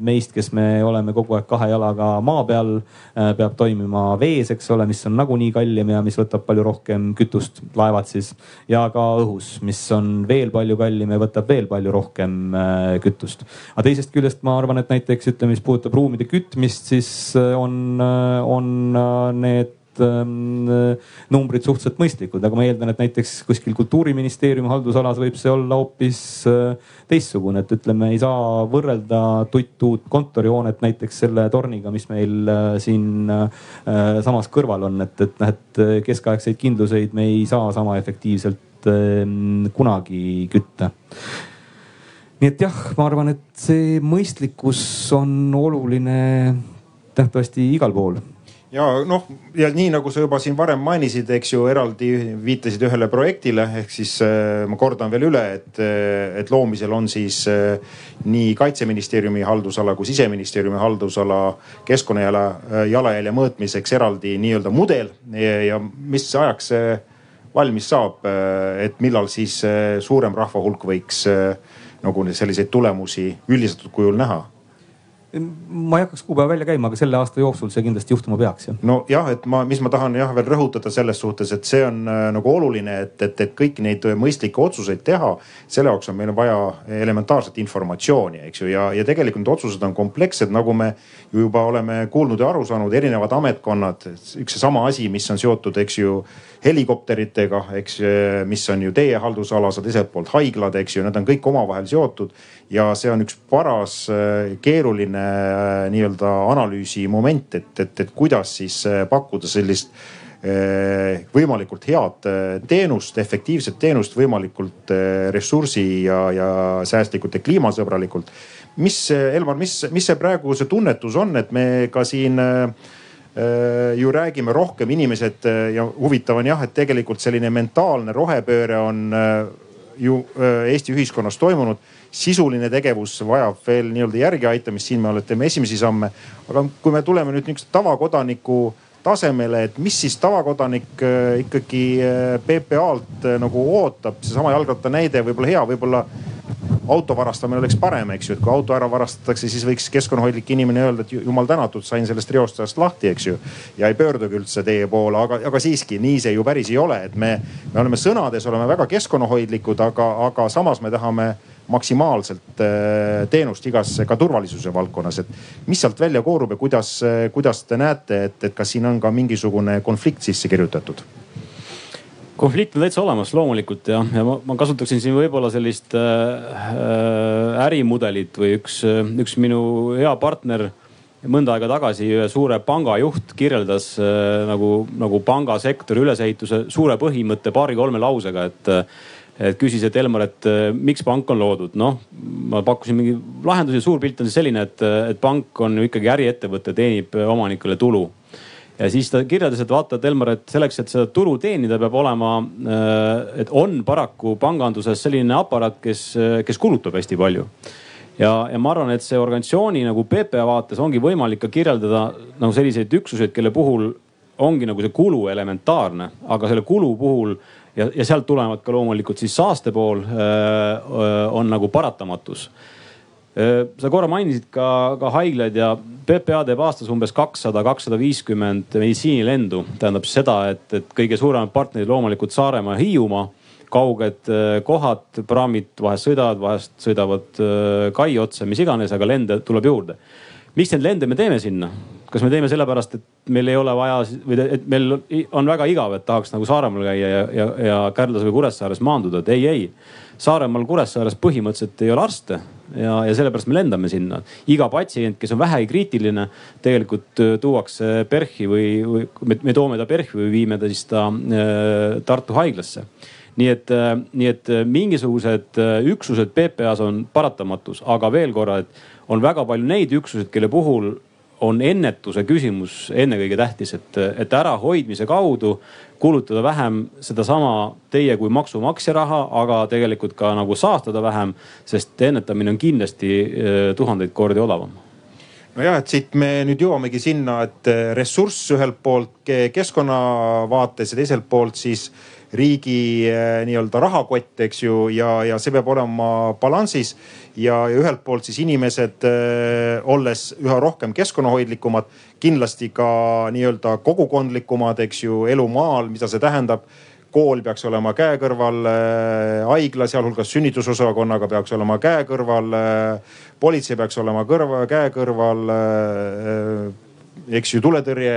meist, kes me oleme kogu aeg kahe jalaga maa peal, äh, peab toimima vees, eks ole, mis on nagunii kallim ja mis võtab palju rohkem kütust, laevad siis. ja ka õhus, mis on veel palju kallim ja võtab veel palju rohkem äh, kütust. aga teisest küljest ma arvan, et näiteks ütleme, mis puudutab ruumide kütmist, siis on, on need numbrid suhteliselt mõistlikud, aga ma eeldan, et näiteks kuskil kultuuriministeeriumi haldusalas võib see olla hoopis äh, teistsugune, et ütleme, ei saa võrrelda tuttuut kontorihoonet näiteks selle torniga, mis meil äh, siin äh, samas kõrval on, et, et noh, et keskaegseid kindluseid me ei saa sama efektiivselt ähm, kunagi kütta. Nii et jah, ma arvan, et see mõistlikkus on oluline nähtavasti igal pool ja noh, ja nii nagu sa juba siin varem mainisid, eks ju, eraldi viitasid ühele projektile, ehk siis äh, ma kordan veel üle, et, äh, et loomisel on siis äh, nii kaitseministeeriumi haldusala kui siseministeeriumi haldusala keskkonnajala, jalajälje mõõtmiseks eraldi nii-öelda mudel ja, ja mis ajaks see valmis saab, et millal siis suurem rahva hulk võiks nagu selliseid tulemusi üldistatud kujul näha ma ei hakkaks kuupäeva välja käima, aga selle aasta jooksul see kindlasti juhtuma peaks jah. nojah, et ma, mis ma tahan jah veel rõhutada selles suhtes, et see on äh, nagu oluline, et, et, et kõiki neid mõistlikke otsuseid teha. selle jaoks on meil vaja elementaarset informatsiooni, eks ju, ja, ja tegelikult need otsused on komplekssed, nagu me ju juba oleme kuulnud ja aru saanud, erinevad ametkonnad, üks seesama asi, mis on seotud, eks ju helikopteritega, eks, mis on ju teie haldusalas, teiselt poolt haiglad, eks ju, need on kõik omavahel seotud ja see on üks paras äh, keeruline äh, nii-öelda analüüsi moment, et, et, et kuidas siis äh, pakkuda sellist võimalikult head teenust, efektiivset teenust võimalikult ressursi ja, ja säästlikult ja kliimasõbralikult. mis, Elmar, mis, mis see praegu see tunnetus on, et me ka siin ju räägime rohkem inimesed ja huvitav on jah, et tegelikult selline mentaalne rohepööre on ju Eesti ühiskonnas toimunud sisuline tegevus vajab veel nii-öelda järgiaitamist, siin me teeme esimesi samme. aga kui me tuleme nüüd niisuguse tavakodaniku tasemele, et mis siis tavakodanik äh, ikkagi äh, PPA-lt äh, nagu ootab, seesama jalgratta näide võib-olla hea, võib-olla auto varastamine oleks parem, eks ju, et kui auto ära varastatakse, siis võiks keskkonnahoidlik inimene öelda, et jumal tänatud, sain sellest reostajast lahti, eks ju. ja ei pöördugi üldse teie poole, aga, aga siiski nii see ju päris ei ole, et me, me oleme sõnades oleme väga keskkonnahoidlikud, aga, aga samas me tahame maksimaalselt äh, teenust igas ka turvalisuse valdkonnas, et mis sealt välja koorub ja kuidas, kuidas te näete, et, et kas siin on ka mingisugune konflikt sisse kirjutatud? Konflikt on täitsa olemas loomulikult ja, ja ma, ma kasutaksin siin võib-olla sellist äh, äh ärimudelit või üks, üks minu hea partner mõnda aega tagasi ühe suure panga juht kirjeldas äh, nagu, nagu pangasektori ülesehituse suure põhimõtte paari-kolme lausega, et et küsis, et Elmar, et äh, miks pank on loodud. noh, ma pakkusin mingi lahendusi, suur pilt on siis selline, et, et pank on ju ikkagi äriettevõte, teenib omanikule tulu. Ja siis ta kirjeldas, et vaata, et Elmar, et selleks, et seda tulu teenida, peab olema, äh, et on paraku panganduses selline aparaat, kes, kes kulutab hästi palju ja, ja ma arvan, et see organisatsiooni nagu PPA vaates ongi võimalik ka kirjeldada nagu selliseid üksuseid, kelle puhul ongi nagu see kulu elementaarne, aga selle kulu puhul ja, ja sealt tulenevalt ka loomulikult siis saaste pool öö, äh, äh, on nagu paratamatus. Äh, sa korra mainisid ka, ka haiglaid ja PPA teeb aastas umbes kakssada, kakssada viiskümmend meditsiinilendu. tähendab seda, et, et kõige suuremad partnerid loomulikult Saaremaa ja Hiiumaa kauged kohad, praamid vahest sõidavad, vahest sõidavad kai otsa, mis iganes, aga lende tuleb juurde. miks neid lende me teeme sinna? kas me teeme sellepärast, et meil ei ole vaja või et meil on väga igav, et tahaks nagu Saaremaal käia ja, ja, ja Kärdlas või Kuressaares maanduda, et ei, ei. Saaremaal, Kuressaares põhimõtteliselt ei ole arste ja, ja sellepärast me lendame sinna. iga patsient, kes on vähegi kriitiline, tegelikult äh, tuuakse PERH-i või, või me, me toome ta PERH-i või viime ta siis ta äh, Tartu haiglasse nii et, äh, nii et äh, mingisugused üksused PPA-s on paratamatus, aga veel korra, et on väga palju neid üksuseid, kelle puhul on ennetuse küsimus ennekõike tähtis, et, et ärahoidmise kaudu kulutada vähem sedasama teie kui maksumaksja raha, aga tegelikult ka nagu saastada vähem, sest ennetamine on kindlasti eh, tuhandeid kordi odavam nojah, et siit me nüüd jõuamegi sinna, et eh, ressurss ühelt poolt keskkonna vaates ja teiselt poolt siis riigi eh, nii-öelda rahakott, eks ju, ja, ja see peab olema balansis. Ja, ühelt poolt siis inimesed äh, olles üha rohkem keskkonnahoidlikumad, kindlasti ka nii-öelda kogukondlikumad, eks ju, elu maal, mida see tähendab. Kool peaks olema käekõrval äh,, haigla, sealhulgas sünnitusosakonnaga peaks olema käekõrval äh,, politsei peaks olema kõrva, käekõrval äh, eks ju, tuletõrje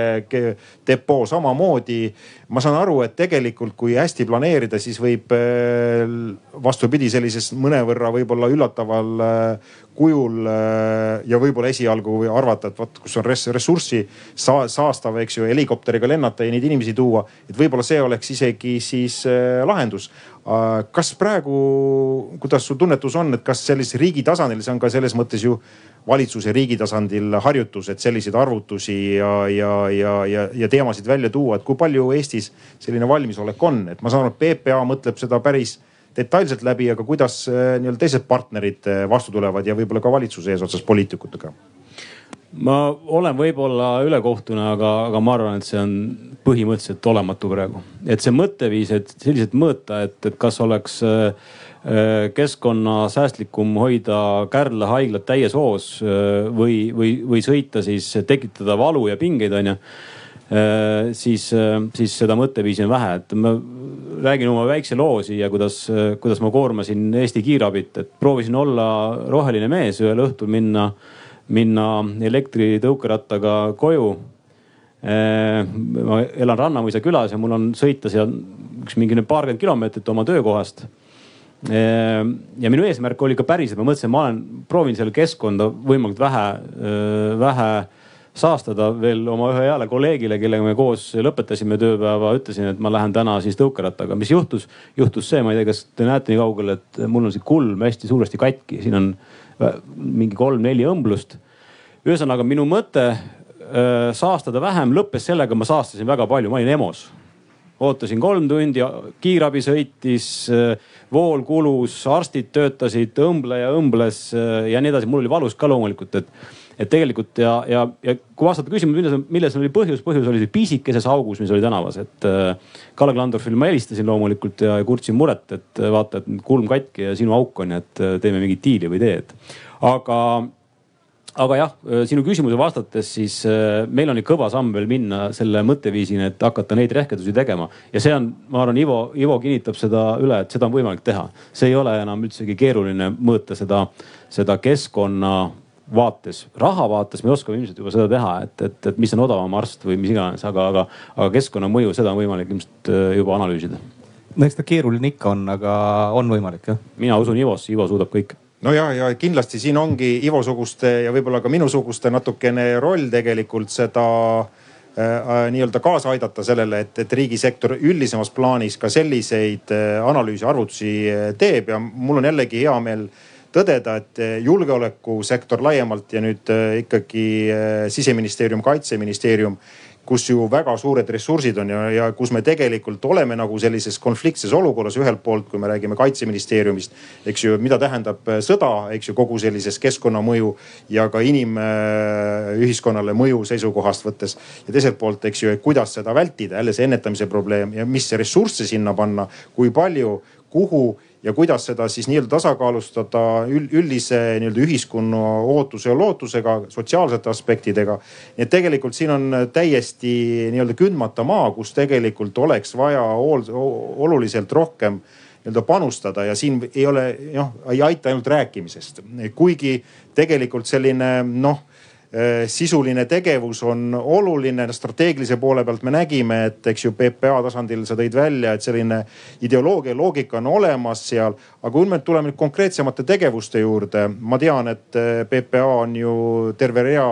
depoo samamoodi. ma saan aru, et tegelikult, kui hästi planeerida, siis võib äh, vastupidi, sellises mõnevõrra võib-olla üllataval äh, kujul äh, ja võib-olla esialgu arvata, et vot kus on ressurssi saastav, eks ju, helikopteriga lennata ja neid inimesi tuua. et võib-olla see oleks isegi siis lahendus. kas praegu, kuidas su tunnetus on, et kas sellises riigi tasandil, see on ka selles mõttes ju valitsuse riigi tasandil harjutus, et selliseid arvutusi ja, ja, ja, ja, ja teemasid välja tuua, et kui palju Eestis selline valmisolek on, et ma saan aru, et PPA mõtleb seda päris detailselt läbi, aga kuidas äh, nii-öelda teised partnerid äh, vastu tulevad ja võib-olla ka valitsuse eesotsas poliitikutega? ma olen võib-olla ülekohtune, aga, aga ma arvan, et see on põhimõtteliselt olematu praegu. et see mõtteviis, et selliselt mõõta, et, et kas oleks äh, keskkonnasäästlikum hoida Kärla haiglat täies hoos äh, või, või, või sõita siis tekitada valu ja pingeid, onju äh,. siis, siis seda mõtteviisi on vähe, et ma räägin oma väikse loo siia, kuidas, kuidas ma koormasin Eesti kiirabit, et proovisin olla roheline mees, ühel õhtul minna äh, minna elektritõukerattaga koju. Äh, ma elan Rannamõisa külas ja mul on sõita seal üks mingi paarkümmend kilomeetrit oma töökohast. Äh, ja minu eesmärk oli ka päriselt, ma mõtlesin, ma olen, proovin seal keskkonda võimalikult vähe, äh, vähe saastada veel oma ühe heale kolleegile, kellega me koos lõpetasime tööpäeva, ütlesin, et ma lähen täna siis tõukerattaga. mis juhtus, juhtus see, ma ei tea, kas te näete nii kaugel, et mul on see kulm hästi suuresti katki, siin on mingi kolm-neli õmblust. ühesõnaga minu mõte saastada vähem lõppes sellega, ma saastasin väga palju, ma olin EMO-s. Ootasin kolm tundi, kiirabi sõitis, vool kulus, arstid töötasid, õmbleja õmbles äh, ja nii edasi. mul oli valus ka loomulikult, et et tegelikult ja, ja, ja kui vastata küsimusele, milles, milles oli põhjus, põhjus oli pisikeses augus, mis oli tänavas, et äh, Kalle Klandorfile ma helistasin loomulikult ja kurtsin muret, et äh, vaata, et kulm katki ja sinu auk on ja et teeme mingit diili või tee, et. aga, aga jah, sinu küsimuse vastates, siis meil on ikka kõva samm veel minna selle mõtteviisini, et hakata neid rehkendusi tegema. ja see on, ma arvan, Ivo, Ivo kinnitab seda üle, et seda on võimalik teha. see ei ole enam üldsegi keeruline mõõta seda, seda keskkonna vaates, raha vaates me oskame ilmselt juba seda teha, et, et, et mis on odavam arst või mis iganes, aga, aga, aga keskkonnamõju, seda on võimalik ilmselt äh, juba analüüsida. no eks ta keeruline ikka on, aga on võimalik jah. mina usun Ivosse, Ivo suudab kõik no ja, ja kindlasti siin ongi Ivo-suguste ja võib-olla ka minusuguste natukene roll tegelikult seda äh, äh, nii-öelda kaasa aidata sellele, et, et riigisektor üldisemas plaanis ka selliseid äh, analüüse, arvutusi äh, teeb. Ja mul on jällegi hea meel äh, tõdeda, et eh, julgeolekusektor laiemalt ja nüüd ikkagi siseministeerium, kaitseministeerium kus ju väga suured ressursid on ja, ja kus me tegelikult oleme nagu sellises konfliktses olukorras ühelt poolt, kui me räägime kaitseministeeriumist, eks ju, mida tähendab sõda, eks ju, kogu sellises keskkonnamõju ja ka inimühiskonnale mõju seisukohast võttes. ja teiselt poolt, eks ju, kuidas seda vältida, jälle see ennetamise probleem ja mis ressursse sinna panna, kui palju, kuhu ja kuidas seda siis nii-öelda tasakaalustada üldise nii-öelda ühiskonna ootuse ja lootusega, sotsiaalsete aspektidega. nii et tegelikult siin on täiesti nii-öelda kündmata maa, kus tegelikult oleks vaja oluliselt rohkem nii-öelda panustada ja siin ei ole noh, ei aita ainult rääkimisest, kuigi tegelikult selline noh sisuline tegevus on oluline. strateegilise poole pealt me nägime, et eks ju PPA tasandil sa tõid välja, et selline ideoloogia, loogika on olemas seal. aga kui me tuleme nüüd konkreetsemate tegevuste juurde, ma tean, et äh, PPA on ju terve rea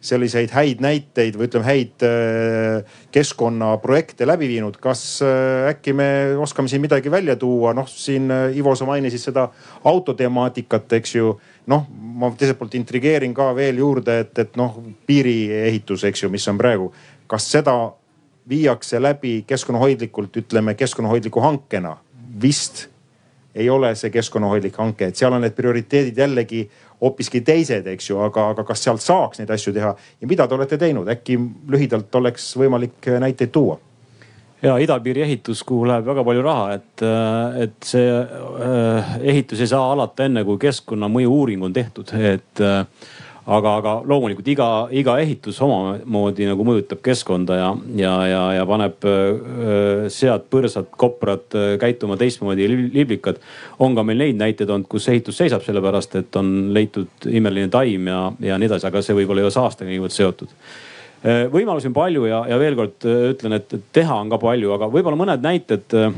selliseid häid näiteid või ütleme, häid äh, keskkonnaprojekte läbi viinud. kas äkki me oskame siin midagi välja tuua? noh, siin Ivo, sa mainisid seda autotemaatikat, eks ju noh, ma teiselt poolt intrigeerin ka veel juurde, et, et noh, piiriehitus, eks ju, mis on praegu, kas seda viiakse läbi keskkonnahoidlikult, ütleme keskkonnahoidliku hankena? vist ei ole see keskkonnahoidlik hanke, et seal on need prioriteedid jällegi hoopiski teised, eks ju, aga, aga kas sealt saaks neid asju teha? Ja mida te olete teinud, äkki lühidalt oleks võimalik näiteid tuua ja idapiiri ehitus, kuhu läheb väga palju raha, et, äh, et see äh, ehitus ei saa alata enne, kui keskkonnamõju uuring on tehtud, et äh, aga, aga loomulikult iga, iga ehitus omamoodi nagu mõjutab keskkonda ja, ja, ja, ja paneb sead, põrsad, koprad käituma teistmoodi liblikad. on ka meil neid näiteid olnud, kus ehitus seisab sellepärast, et on leitud imeline taim ja, ja nii edasi, aga see võib-olla ei ole saastega niivõrd seotud võimalusi on palju ja, ja veel kord äh, ütlen, et teha on ka palju, aga võib-olla mõned näited, äh,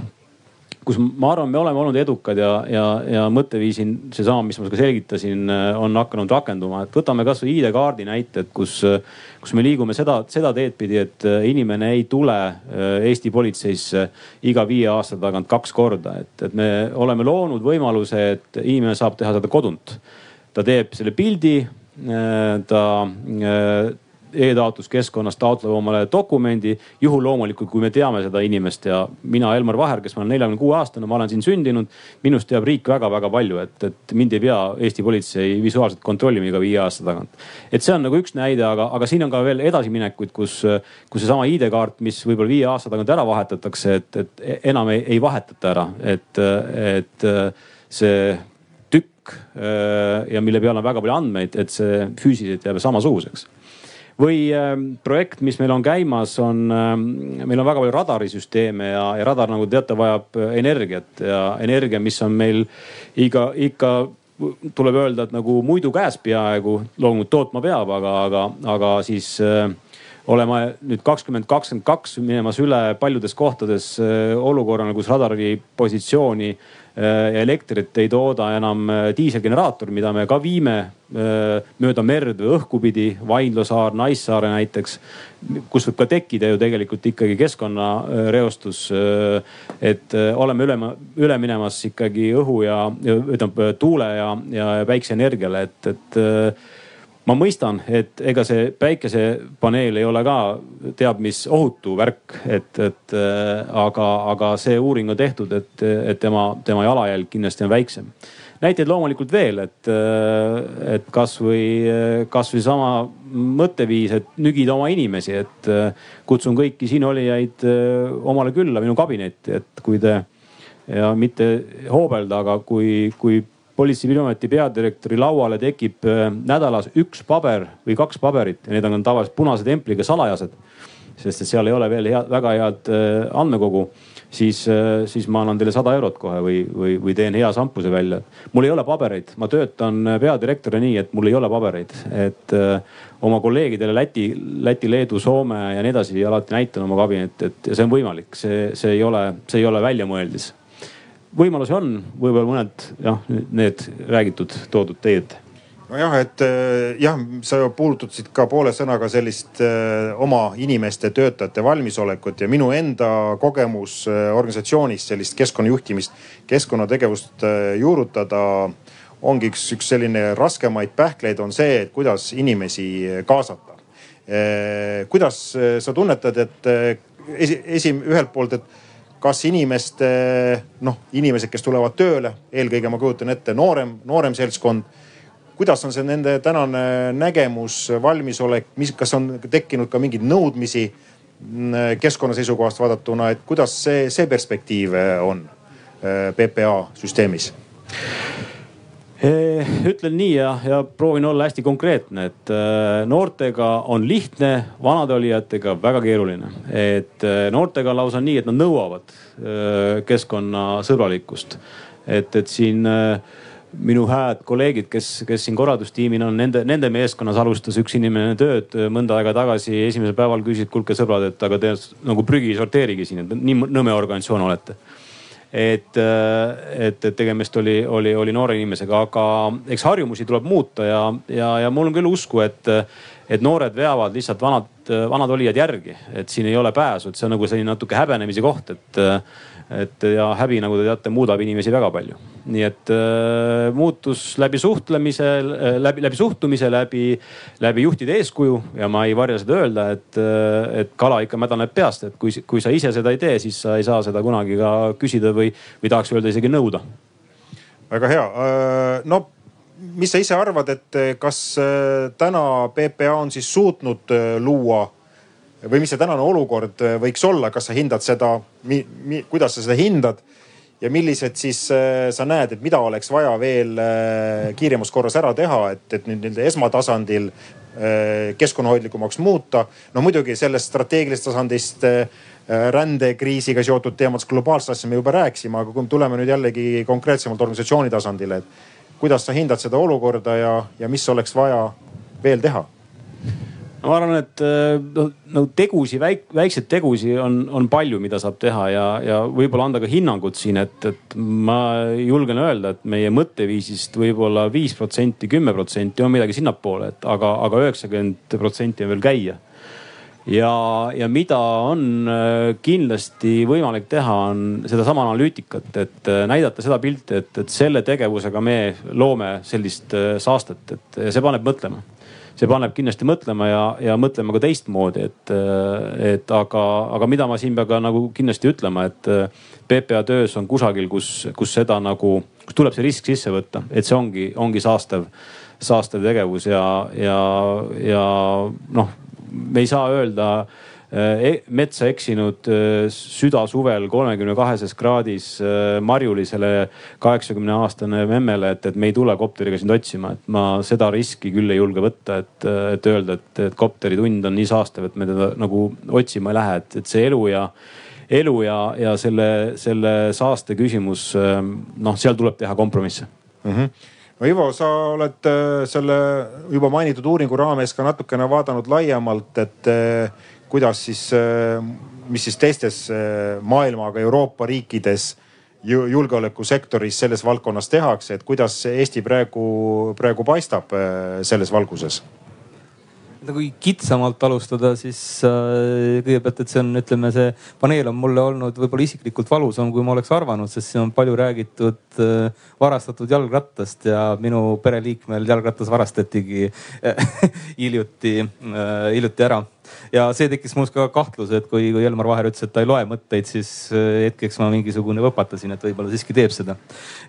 kus ma arvan, me oleme olnud edukad ja, ja, ja mõtteviisi seesama, mis ma ka selgitasin, on hakanud rakenduma, et võtame kasvõi ID-kaardi näited, kus, kus me liigume seda, seda teed pidi, et inimene ei tule Eesti politseisse iga viie aasta tagant kaks korda, et, et me oleme loonud võimaluse, et inimene saab teha seda kodunt. ta teeb selle pildi, ta e-taotluskeskkonnas taotleb omale dokumendi. juhul loomulikult, kui me teame seda inimest ja mina, Elmar Vaher, kes ma olen neljakümne kuue aastane, ma olen siin sündinud. minust teab riik väga-väga palju, et, et mind ei pea Eesti politsei visuaalselt kontrollima iga viie aasta tagant. et see on nagu üks näide, aga, aga siin on ka veel edasiminekuid, kus, kus seesama ID-kaart, mis võib-olla viie aasta tagant ära vahetatakse, et, et enam ei, ei vahetata ära, et, et see tükk ja mille peal on väga palju andmeid, et see füüsiliselt jääb samasuguseks või äh, projekt, mis meil on käimas, on äh,, meil on väga palju radarisüsteeme ja, ja radar, nagu te teate, vajab äh, energiat ja energia, mis on meil iga, ikka tuleb öelda, et nagu muidu käes peaaegu, loomulikult tootma peab, aga, aga, aga siis äh, olema nüüd kakskümmend, kakskümmend kaks minemas üle paljudes kohtades äh, olukorrale, kus radari positsiooni elektrit ei tooda enam äh, diiselgeneraator, mida me ka viime äh, mööda merd või õhku pidi, Vaindlo saar, Naissaare näiteks. kus võib ka tekkida ju tegelikult ikkagi keskkonnareostus. et oleme üle, üle minemas ikkagi õhu ja, ütleme tuule ja, ja päikseenergiale, et, et ma mõistan, et ega see päikesepaneel ei ole ka teab mis ohutu värk, et, et äh, aga, aga see uuring on tehtud, et, et tema, tema jalajälg kindlasti on väiksem. näiteid loomulikult veel, et, äh, et kasvõi, kasvõi sama mõtteviis, et nügida oma inimesi, et äh, kutsun kõiki siinolijaid omale külla minu kabinetti, et kui te ja mitte hoobelda, aga kui, kui politsei- ja piiriameti peadirektori lauale tekib äh, nädalas üks paber või kaks paberit ja need on tavaliselt punase templiga salajased. sest et seal ei ole veel hea, väga head äh, andmekogu, siis, äh, siis ma annan teile sada eurot kohe või, või, või teen hea sampuse välja. mul ei ole pabereid, ma töötan peadirektorina nii, et mul ei ole pabereid, et oma kolleegidele Läti, Läti, Leedu, Soome ja nii edasi alati näitan oma kabinetti, et see on võimalik, see, see ei ole, see ei ole väljamõeldis võimalusi on, võib-olla mõned jah, need räägitud, toodud teie ette nojah, et äh, jah, sa puudutasid ka poole sõnaga sellist äh, oma inimeste, töötajate valmisolekut ja minu enda kogemus äh, organisatsioonis sellist keskkonnajuhtimist, keskkonnategevust juurutada ongi üks, üks selline raskemaid pähkleid on see, et kuidas inimesi kaasata. kuidas sa tunnetad, et esi, esi, ühelt poolt, et kas inimeste, noh, inimesed, kes tulevad tööle, eelkõige ma kujutan ette noorem, noorem seltskond. kuidas on see nende tänane nägemus, valmisolek, mis, kas on tekkinud ka mingeid nõudmisi mm, keskkonna seisukohast vaadatuna, et kuidas see, see perspektiiv on äh, PPA süsteemis? Eh, ütlen nii ja, ja proovin olla hästi konkreetne, et äh, noortega on lihtne, vanade olijatega väga keeruline. et äh, noortega lausa nii, et nad nõuavad keskkonnasõbralikkust. et, et siin minu hääd kolleegid, kes, kes siin korraldustiimina on, nende, nende meeskonnas alustas üks inimene tööd mõnda aega tagasi. esimesel päeval küsisid, kuulge sõbrad, et aga te nagu prügi sorteerige siin, et nii nõme organisatsioon olete et, et, et tegemist oli, oli, oli noore inimesega, aga eks harjumusi tuleb muuta ja, ja, ja mul on küll usku, et, et noored veavad lihtsalt vanad, vanad olijad järgi, et siin ei ole pääsu, et see on nagu selline natuke häbenemise koht, et et ja häbi, nagu te teate, muudab inimesi väga palju. nii et äh, muutus läbi suhtlemise, äh, läbi, läbi suhtumise, läbi, läbi juhtide eeskuju ja ma ei varja seda öelda, et, äh, et kala ikka mädaneb peast, et kui, kui sa ise seda ei tee, siis sa ei saa seda kunagi ka küsida või, või tahaks öelda isegi nõuda. väga hea, äh, no mis sa ise arvad, et kas täna PPA on siis suutnud luua või mis see tänane olukord äh, võiks olla, kas sa hindad seda, kuidas sa seda hindad ja millised siis äh, sa näed, et mida oleks vaja veel äh, kiiremas korras ära teha, et, et nüüd nii-öelda esmatasandil keskkonnahoidlikumaks muuta. no muidugi sellest strateegilisest tasandist rändekriisiga seotud teemadest, globaalsest asja me juba rääkisime, aga kui me tuleme nüüd jällegi konkreetsemalt organisatsiooni tasandile, et kuidas sa hindad seda olukorda ja, ja mis oleks vaja veel teha? Ma arvan, et äh, noh no tegusi, väik-, väikseid tegusi on, on palju, mida saab teha ja, ja võib-olla anda ka hinnangut siin, et, et ma julgen öelda, et meie mõtteviisist võib-olla viis protsenti, kümme protsenti on midagi sinnapoole, et aga, aga üheksakümmend protsenti on veel käia. ja, ja mida on äh, kindlasti võimalik teha, on sedasama analüütikat, et äh, näidata seda pilti, et, et selle tegevusega me loome sellist saastet, et see paneb mõtlema see paneb kindlasti mõtlema ja, ja mõtlema ka teistmoodi, et, et aga, aga mida ma siin pean ka nagu kindlasti ütlema, et PPA töös on kusagil, kus, kus seda nagu, kus tuleb see risk sisse võtta, et see ongi, ongi saastav, saastav tegevus ja, ja, ja noh, me ei saa öelda metsa eksinud äh, südasuvel kolmekümne kaheses kraadis äh, Marjulisele kaheksakümne aastane memmele, et, et me ei tule kopteriga sind otsima, et ma seda riski küll ei julge võtta, et, et öelda, et, et kopteritund on nii saastav, et me teda nagu otsima ei lähe, et, et see elu ja elu ja, ja selle, selle saaste küsimus, noh, seal tuleb teha kompromisse mm. -hmm no Ivo, sa oled selle juba mainitud uuringu raames ka natukene vaadanud laiemalt, et kuidas siis, äh, mis siis teistes äh, maailmaga Euroopa riikides julgeolekusektoris selles valdkonnas tehakse, et kuidas Eesti praegu, praegu paistab äh, selles valguses? Kui kitsamalt alustada, siis äh, kõigepealt, et see on, ütleme, see paneel on mulle olnud võib-olla isiklikult valusam, kui ma oleks arvanud, sest siin on palju räägitud äh, varastatud jalgrattast ja minu pereliikmel jalgrattas varastatigi hiljuti äh,, hiljuti ära ja see tekkis minus ka kahtlus, et kui, kui Elmar Vaher ütles, et ta ei loe mõtteid, siis hetkeks ma mingisugune võpatasin, et võib-olla siiski teeb seda.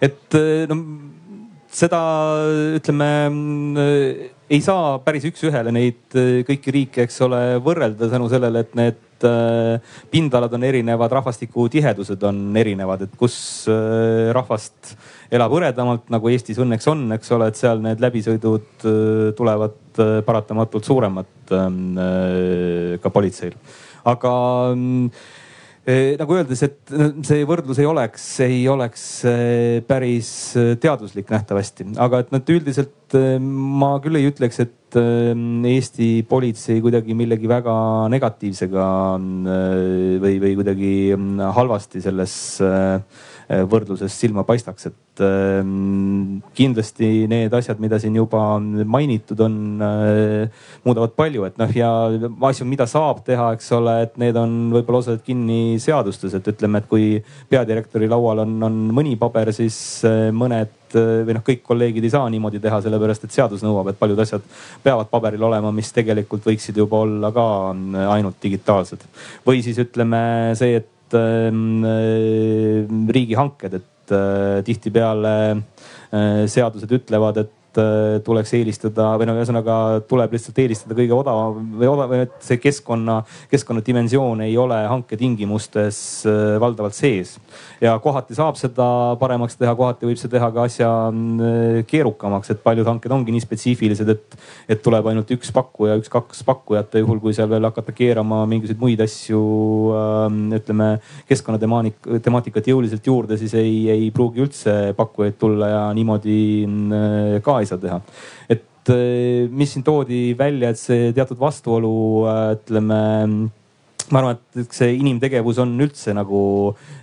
et no seda ütleme ei saa päris üks-ühele neid kõiki riike, eks ole, võrrelda tänu sellele, et need pindalad on erinevad, rahvastiku tihedused on erinevad, et kus rahvast elab hõredamalt, nagu Eestis õnneks on, eks ole, et seal need läbisõidud tulevad paratamatult suuremad Ähm, äh, ka politseil. aga mm, äh, nagu öeldes, et see võrdlus ei oleks, ei oleks äh, päris teaduslik nähtavasti, aga et nad üldiselt ma küll ei ütleks, et Eesti politsei kuidagi millegi väga negatiivsega või, või kuidagi mm, halvasti selles võrdluses silma paistaks, et ähm, kindlasti need asjad, mida siin juba mainitud on, äh, muudavad palju, et noh ja asju, mida saab teha, eks ole, et need on võib-olla osaliselt kinni seadustes, et ütleme, et kui peadirektori laual on, on mõni paber, siis äh, mõned äh, või noh, kõik kolleegid ei saa niimoodi teha, sellepärast et seadus nõuab, et paljud asjad peavad paberil olema, mis tegelikult võiksid juba olla ka ainult digitaalsed. või siis ütleme see, et Ähm, äh, riigihanked, et äh, tihtipeale äh, seadused ütlevad, et Äh, tuleks eelistada või no ühesõnaga tuleb lihtsalt eelistada kõige odavam või odav, et see keskkonna, keskkonnadimensioon ei ole hanketingimustes äh, valdavalt sees. ja kohati saab seda paremaks teha, kohati võib see teha ka asja äh, keerukamaks, et paljud hanked ongi nii spetsiifilised, et, et tuleb ainult üks pakkuja, üks-kaks pakkujat ja juhul, kui seal veel hakata keerama mingisuguseid muid asju, ähm, ütleme keskkonnatemaatikat, temaatikat jõuliselt juurde, siis ei, ei pruugi üldse pakkujaid tulla ja niimoodi ka ei saa teha. et eh, mis siin toodi välja, et see teatud vastuolu, eh, ütleme ma arvan, et see inimtegevus on üldse nagu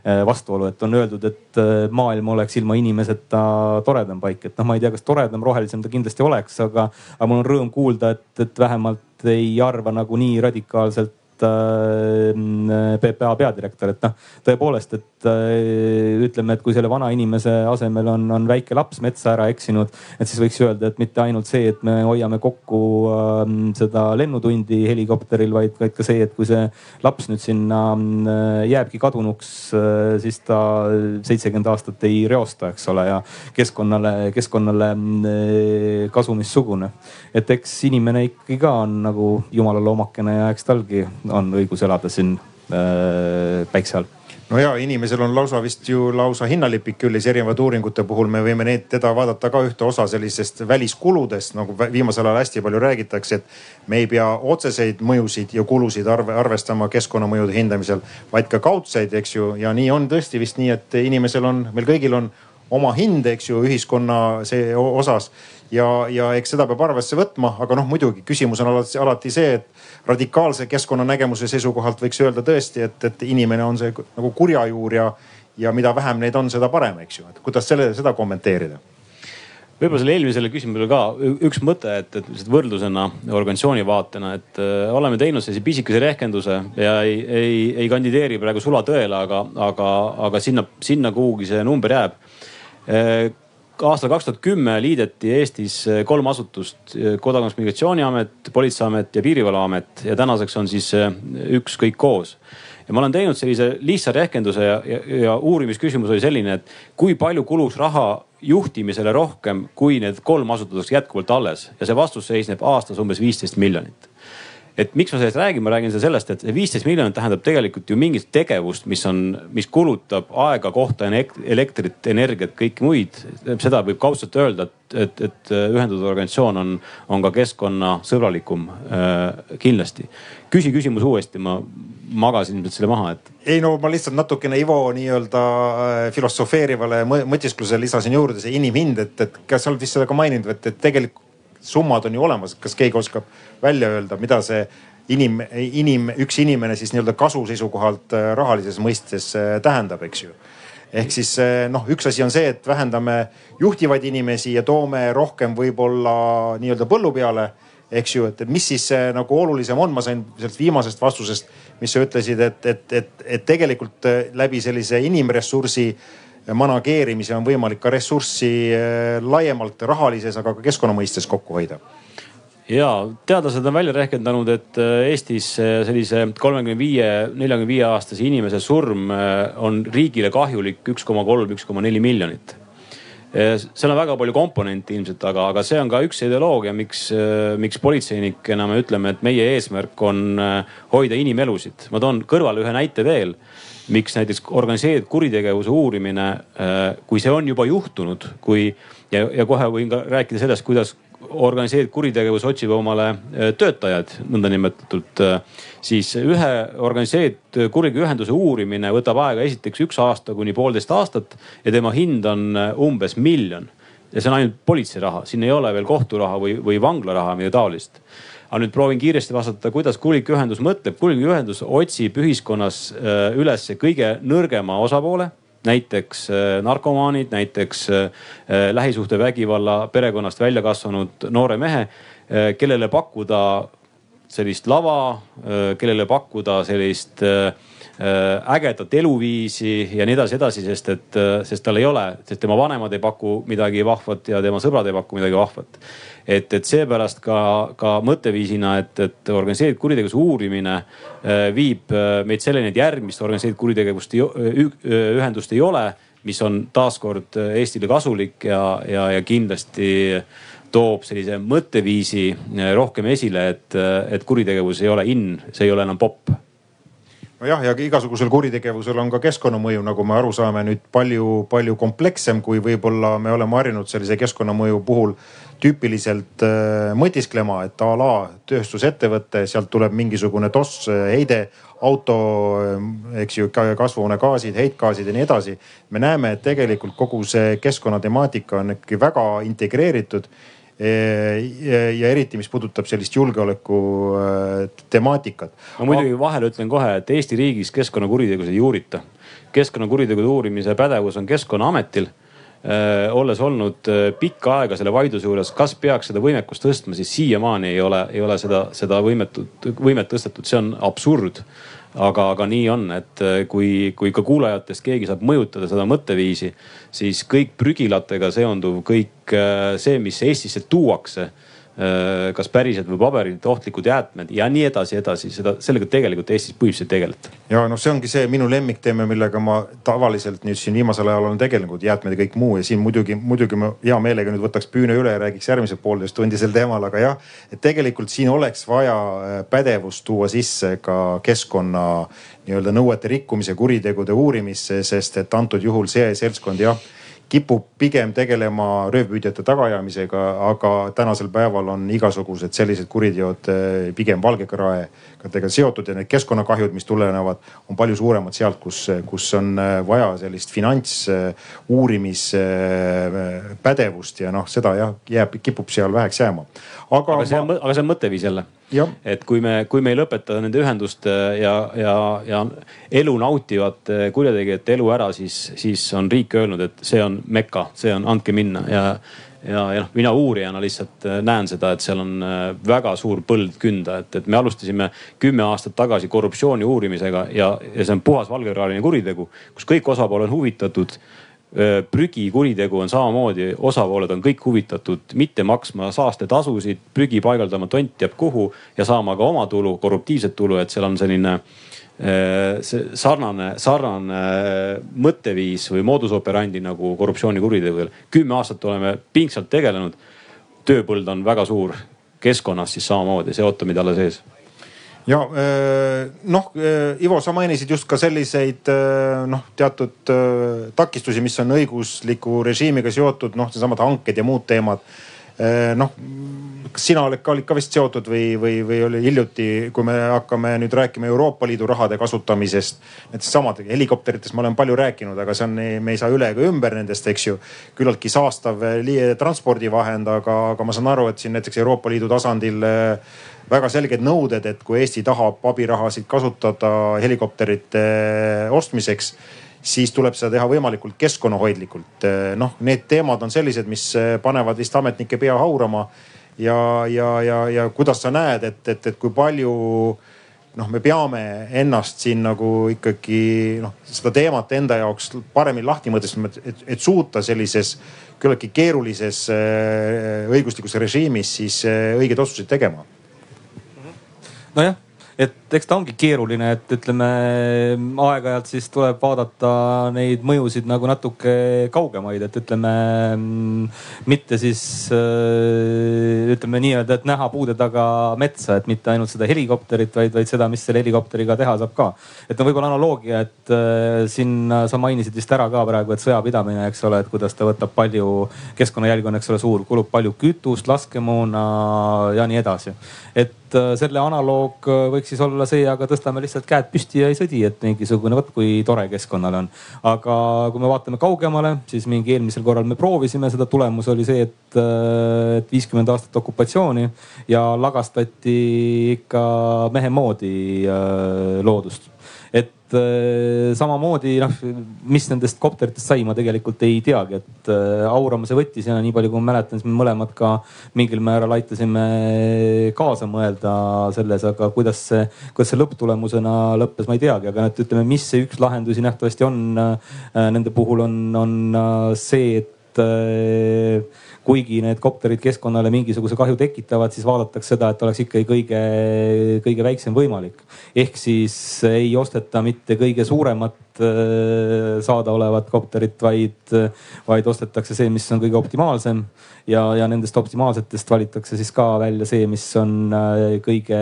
eh, vastuolu, et on öeldud, et maailm oleks ilma inimeseta toredam paik, et noh, ma ei tea, kas toredam, rohelisem ta kindlasti oleks, aga, aga mul on rõõm kuulda, et, et vähemalt ei arva nagu nii radikaalselt äh, PPA peadirektor, et noh, tõepoolest, et äh, ütleme, et kui selle vana inimese asemel on, on väike laps metsa ära eksinud, et siis võiks öelda, et mitte ainult see, et me hoiame kokku äh, seda lennutundi helikopteril, vaid, vaid ka see, et kui see laps nüüd sinna äh, jääbki kadunuks siis ta seitsekümmend aastat ei reosta, eks ole, ja keskkonnale, keskkonnale kasu missugune. et eks inimene ikkagi ka on nagu jumala loomakene ja eks talgi on õigus elada siin äh, päikse all. No ja inimesel on lausa vist ju lausa hinnalipik küljes erinevate uuringute puhul, me võime neid, teda vaadata ka ühte osa sellisest väliskuludest, nagu viimasel ajal hästi palju räägitakse, et me ei pea otseseid mõjusid ja kulusid arve, arvestama keskkonnamõjude hindamisel, vaid ka kaudseid, eks ju. ja nii on tõesti vist nii, et inimesel on, meil kõigil on oma hind, eks ju, ühiskonna see osas ja, ja eks seda peab arvesse võtma, aga noh, muidugi küsimus on alati, alati see, et radikaalse keskkonnanägemuse seisukohalt võiks öelda tõesti, et, et inimene on see nagu kurjajuur ja, ja mida vähem neid on, seda parem, eks ju, et kuidas selle, seda kommenteerida? Võib-olla selle eelmisele küsimusele ka üks mõte, et, et võrdlusena organisatsiooni vaatena, et äh, oleme teinud sellise pisikese rehkenduse ja ei, ei, ei kandideeri praegu sulatõele, aga, aga, aga sinna, sinna kuhugi see number jääb. Äh, aastal kaks tuhat kümme liideti Eestis kolm asutust, Kodakondsus-Migratsiooniamet, Politseiamet ja Piirivalveamet ja tänaseks on siis üks kõik koos. Ja ma olen teinud sellise lihtsa rehkenduse ja, ja, ja uurimisküsimus oli selline, et kui palju kuluks raha juhtimisele rohkem, kui need kolm asutust jätkuvalt alles. Ja see vastus seisneb aastas umbes viisteist miljonit et miks ma sellest räägin, ma räägin sellest, et see viisteist miljonit tähendab tegelikult ju mingit tegevust, mis on, mis kulutab aega, kohta, elektrit, energiat, kõiki muid. seda võib kaudselt öelda, et, et, et ühendatud organisatsioon on, on ka keskkonnasõbralikum äh, kindlasti. küsi küsimus uuesti, ma magasin ilmselt selle maha, et. ei no ma lihtsalt natukene Ivo nii-öelda äh, filosofeerivale mõtisklusele lisasin juurde see inimhind, et, et kas sa oled vist seda ka maininud, et, et tegelikult summad on ju olemas, kas keegi oskab välja öelda, mida see inim, inim, üks inimene siis nii-öelda kasu seisukohalt äh, rahalises mõistes äh, tähendab, eks ju. ehk siis äh, noh, üks asi on see, et vähendame juhtivaid inimesi ja toome rohkem võib-olla nii-öelda põllu peale eks ju, et mis siis nagu olulisem on, ma sain sellest viimasest vastusest, mis sa ütlesid, et, et, et, et tegelikult läbi sellise inimressursi manageerimise on võimalik ka ressurssi laiemalt rahalises, aga ka keskkonna mõistes kokku hoida ja teadlased on välja rehkendanud, et äh, Eestis äh, sellise kolmekümne viie, neljakümne viie aastase inimese surm äh, on riigile kahjulik üks koma kolm, üks koma neli miljonit. seal on väga palju komponente ilmselt, aga, aga see on ka üks ideoloogia, miks, miks politseinikena me ütleme, et meie eesmärk on hoida inimelusid. ma toon kõrvale ühe näite veel miks näiteks organiseeritud kuritegevuse uurimine, kui see on juba juhtunud, kui ja, ja kohe võin ka rääkida sellest, kuidas organiseeritud kuritegevus otsib omale äh, töötajad nõndanimetatud, äh, siis ühe organiseeritud kuriteoühenduse uurimine võtab aega esiteks üks aasta kuni poolteist aastat ja tema hind on umbes miljon. ja see on ainult politsei raha, siin ei ole veel kohturaha või, või vanglaraha, midagi taolist aga nüüd proovin kiiresti vastata, kuidas kuriteoühendus mõtleb. kuriteoühendus otsib ühiskonnas üles kõige nõrgema osapoole näiteks äh, narkomaanid, näiteks äh, äh, lähisuhtevägivalla perekonnast välja kasvanud noore mehe, kellele pakkuda sellist lava, kellele pakkuda sellist ägedat eluviisi ja nii edasi, edasi, sest et, sest tal ei ole, sest tema vanemad ei paku midagi vahvat ja tema sõbrad ei paku midagi vahvat. Et, et seepärast ka, ka mõtteviisina, et, et organiseeritud kuritegevuse uurimine äh, viib äh, meid selleni, et järgmist organiseeritud kuritegevust äh, ühendust ei ole, mis on taaskord Eestile kasulik ja, ja, ja kindlasti toob sellise mõtteviisi rohkem esile, et, et kuritegevus ei ole in, see ei ole enam popp nojah, ja igasugusel kuritegevusel on ka keskkonnamõju, nagu me aru saame nüüd palju-palju komplekssem, kui võib-olla me oleme harjunud sellise keskkonnamõju puhul tüüpiliselt äh, mõtisklema, et a la tööstusettevõte, sealt tuleb mingisugune toss äh, heide, auto, äh, eks ju, kasvuhoonegaasid, heitgaasid ja nii edasi. me näeme, et tegelikult kogu see keskkonnatemaatika on ikkagi väga integreeritud ja eriti, mis puudutab sellist julgeoleku temaatikat. ma muidugi vahele ütlen kohe, et Eesti riigis keskkonnakuritegusid ei uurita. keskkonnakuritegude uurimise pädevus on Keskkonnaametil Äh, olles olnud äh, pikka aega selle vaidluse juures, kas peaks seda võimekust tõstma, siis siiamaani ei ole, ei ole seda, seda võimetut, võimet tõstetud, see on absurd. Aga, aga nii on, et äh, kui, kui ka kuulajatest keegi saab mõjutada seda mõtteviisi, siis kõik prügilatega seonduv, kõik see, mis Eestisse tuuakse Äh, kas päriselt või paberilt ohtlikud jäätmed ja nii edasi, edasi, seda, sellega tegelikult Eestis põhimõtteliselt ei tegeleta. ja noh, see ongi see minu lemmikteema, millega ma tavaliselt nüüd siin viimasel ajal olen tegelenud, jäätmed ja kõik muu ja siin muidugi, muidugi ma hea meelega nüüd võtaks püüne üle ja räägiks järgmised poolteist tundi sel teemal, aga jah, et tegelikult siin oleks vaja äh, pädevust tuua sisse ka keskkonna nii-öelda nõuete rikkumise kuritegude uurimisse, sest et antud juhul see seltskond jah kipub pigem tegelema röövpüüdjate tagaajamisega, aga tänasel päeval on igasugused sellised kuriteod eh, pigem valgekraedega seotud ja need keskkonnakahjud, mis tulenevad, on palju suuremad sealt, kus, kus on eh, vaja sellist finantsuurimispädevust ja noh, seda jah, jääb, kipub seal väheks jääma. aga, aga see on, aga see on mõtteviis jälle et kui me, kui me ei lõpeta nende ühenduste ja, ja, ja elu nautivate kurjategijate elu ära, siis, siis on riik öelnud, et see on meka, see on, andke minna. Ja ja, ja noh, mina uurijana lihtsalt äh, näen seda, et seal on äh, väga suur põld künda, et, et me alustasime kümme aastat tagasi korruptsiooni uurimisega ja, ja see on puhas valgekraeline kuritegu, kus kõik osapooled on huvitatud prügikuritegu on samamoodi, osapooled on kõik huvitatud mitte maksma saastetasusid, prügi paigaldama tont teab kuhu ja saama ka oma tulu, korruptiivset tulu, et seal on selline see sarnane, sarnane mõtteviis või modus operandi nagu korruptsioonikuritegudel. kümme aastat oleme pingsalt tegelenud. tööpõld on väga suur, keskkonnas siis samamoodi, see ootab meid alles ees ja noh, Ivo, sa mainisid just ka selliseid noh, teatud takistusi, mis on õigusliku režiimiga seotud, noh, needsamad hanked ja muud teemad. noh, kas sina oled ka, olid ka vist seotud või, või, või oli hiljuti, kui me hakkame nüüd rääkima Euroopa Liidu rahade kasutamisest. näiteks samad helikopteritest ma olen palju rääkinud, aga see on, me ei saa üle ega ümber nendest, eks ju. küllaltki saastav transpordivahend, aga, aga ma saan aru, et siin näiteks Euroopa Liidu tasandil väga selged nõuded, et kui Eesti tahab abirahasid kasutada helikopterite ostmiseks siis tuleb seda teha võimalikult keskkonnahoidlikult. noh, need teemad on sellised, mis panevad vist ametnike pea haurama. ja, ja, ja, ja kuidas sa näed, et, et, et kui palju noh, me peame ennast siin nagu ikkagi noh, seda teemat enda jaoks paremini lahti mõtestama, et, et suuta sellises küllaltki keerulises õiguslikus režiimis siis õigeid otsuseid tegema nojah, et eks ta ongi keeruline, et ütleme aeg-ajalt siis tuleb vaadata neid mõjusid nagu natuke kaugemaid, et ütleme mitte siis ütleme nii-öelda, et näha puude taga metsa, et mitte ainult seda helikopterit, vaid, vaid seda, mis selle helikopteriga teha saab ka. et no võib-olla analoogia, et äh, siin sa mainisid vist ära ka praegu, et sõjapidamine, eks ole, et kuidas ta võtab palju, keskkonnajälg on, eks ole, suur, kulub palju kütust, laskemoona ja nii edasi. et äh, selle analoog võiks siis olla see, aga tõstame lihtsalt käed püsti ja ei sõdi, et mingisugune vot kui tore keskkonnale on. aga kui me vaatame kaugemale, siis mingi eelmisel korral me proovisime seda, tulemus oli see, et, äh, et viiskümmend aastat okupatsiooni ja lagastati ikka mehe moodi äh, loodust et äh, samamoodi noh, mis nendest kopteritest sai, ma tegelikult ei teagi, et äh, aurama see võttis ja nii palju, kui ma mäletan, siis me mõlemad ka mingil määral aitasime kaasa mõelda selles, aga kuidas see, kuidas see lõpptulemusena lõppes, ma ei teagi, aga et ütleme, mis see üks lahendusi nähtavasti on äh, nende puhul on, on see, et kuigi need kopterid keskkonnale mingisuguse kahju tekitavad, siis vaadatakse seda, et oleks ikkagi kõige, kõige väiksem võimalik. ehk siis ei osteta mitte kõige suuremat äh, saadaolevat kopterit, vaid, vaid ostetakse see, mis on kõige optimaalsem. ja, ja nendest optimaalsetest valitakse siis ka välja see, mis on äh, kõige,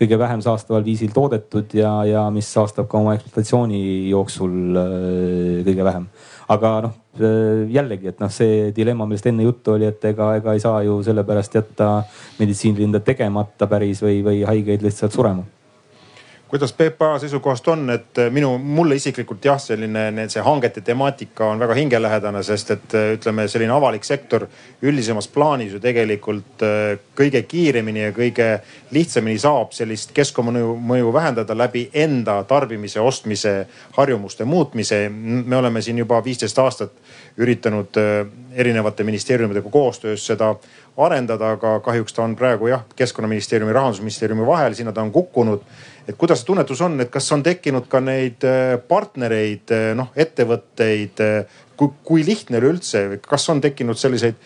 kõige vähem saastaval viisil toodetud ja, ja mis saastab ka oma ekspluatatsiooni jooksul äh, kõige vähem aga noh, jällegi, et noh, see dilemma, millest enne juttu oli, et ega, ega ei saa ju sellepärast jätta meditsiinilinde tegemata päris või, või haigeid lihtsalt surema kuidas PPA seisukohast on, et äh, minu, mulle isiklikult jah, selline, see hangete temaatika on väga hingelähedane, sest et äh, ütleme, selline avalik sektor üldisemas plaanis ju tegelikult äh, kõige kiiremini ja kõige lihtsamini saab sellist keskkonnamõju, mõju vähendada läbi enda tarbimise, ostmise harjumuste muutmise. me oleme siin juba viisteist aastat üritanud erinevate ministeeriumidega koostöös seda arendada, aga kahjuks ta on praegu jah, keskkonnaministeeriumi, rahandusministeeriumi vahel, sinna ta on kukkunud et kuidas see tunnetus on, et kas on tekkinud ka neid äh, partnereid, äh, noh ettevõtteid, äh, kui, kui lihtne üleüldse, kas on tekkinud selliseid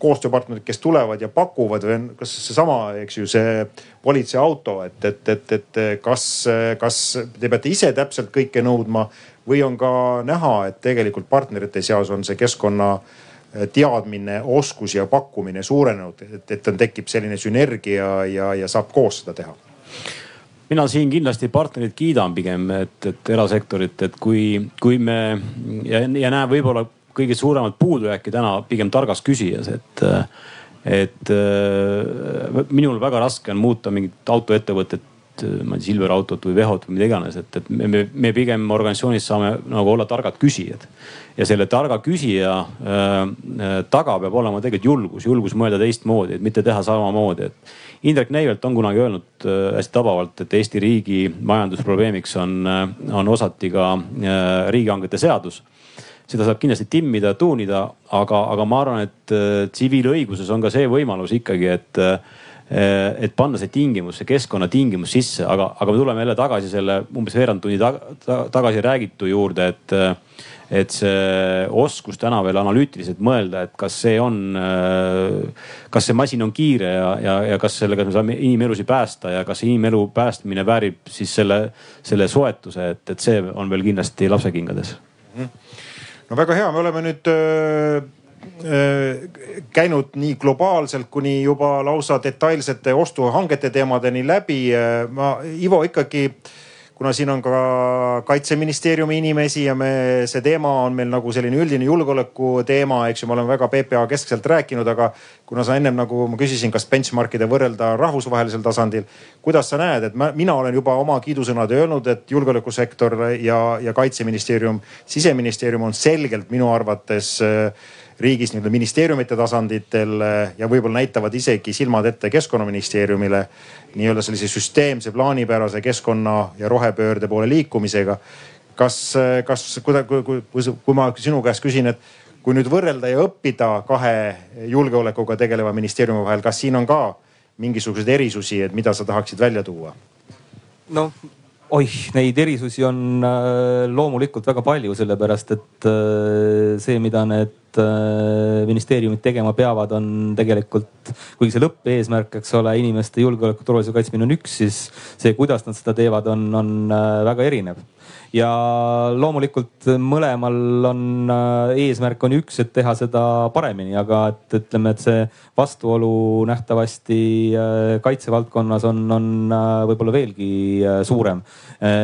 koostööpartnerid, kes tulevad ja pakuvad või on, kas seesama, eks ju, see politseiauto, et, et, et, et kas, kas te peate ise täpselt kõike nõudma või on ka näha, et tegelikult partnerite seas on see keskkonna teadmine, oskus ja pakkumine suurenenud, et, et tekib selline sünergia ja, ja saab koos seda teha mina siin kindlasti partnerit kiidan pigem, et, et erasektorit, et kui, kui me ja, ja näen võib-olla kõige suuremat puudujääki täna pigem targas küsijas, et, et minul väga raske on muuta mingit autoettevõtet ma ei tea, Silver autot või Vehot või mida iganes, et, et me, me pigem organisatsioonis saame nagu olla targad küsijad. ja selle targa küsija äh, taga peab olema tegelikult julgus, julgus mõelda teistmoodi, et mitte teha samamoodi, et Indrek Neivelt on kunagi öelnud äh, hästi tabavalt, et Eesti riigi majandusprobleemiks on, äh, on osati ka äh, riigihangete seadus. Seda saab kindlasti timmida, tuunida, aga, aga ma arvan, et tsiviilõiguses on ka see võimalus ikkagi, et et panna see tingimus, see keskkonnatingimus sisse, aga, aga me tuleme jälle tagasi selle umbes veerand tunni tagasi räägitu juurde, et et see oskus täna veel analüütiliselt mõelda, et kas see on, kas see masin on kiire ja, ja, ja kas sellega me saame inimelusid päästa ja kas inimelu päästmine väärib siis selle, selle soetuse, et, et see on veel kindlasti lapsekingades. no väga hea, me oleme nüüd öö käinud nii globaalselt kuni juba lausa detailsete ostuhangete teemadeni läbi. ma, Ivo ikkagi äh, kuna siin on ka kaitseministeeriumi inimesi ja me, see teema on meil nagu selline üldine julgeoleku teema, eks ju, me oleme väga PPA keskselt rääkinud, aga kuna sa ennem nagu ma küsisin, kas benchmark'ide võrrelda rahvusvahelisel tasandil. kuidas sa näed, et ma, mina olen juba oma kiidusõnad öelnud, et julgeolekusektor ja, ja kaitseministeerium, siseministeerium on selgelt minu arvates äh, riigis nii-öelda ministeeriumite tasanditel ja võib-olla näitavad isegi silmad ette keskkonnaministeeriumile nii-öelda sellise süsteemse plaanipärase keskkonna ja rohepöörde poole liikumisega. kas, kas kuidagi, kui, kui, kui, kui ma sinu käest küsin, et kui nüüd võrrelda ja õppida kahe julgeolekuga tegeleva ministeeriumi vahel, kas siin on ka mingisuguseid erisusi, et mida sa tahaksid välja tuua? noh oih, neid erisusi on äh, loomulikult väga palju, sellepärast et äh, see, mida need äh, ministeeriumid tegema peavad, on tegelikult, kuigi see lõppeesmärk, eks ole, inimeste julgeoleku, turvalisuse kaitsmine on üks, siis see, kuidas nad seda teevad, on, on väga erinev ja loomulikult mõlemal on äh, eesmärk on üks, et teha seda paremini, aga et ütleme, et see vastuolu nähtavasti äh, kaitsevaldkonnas on, on äh, võib-olla veelgi suurem.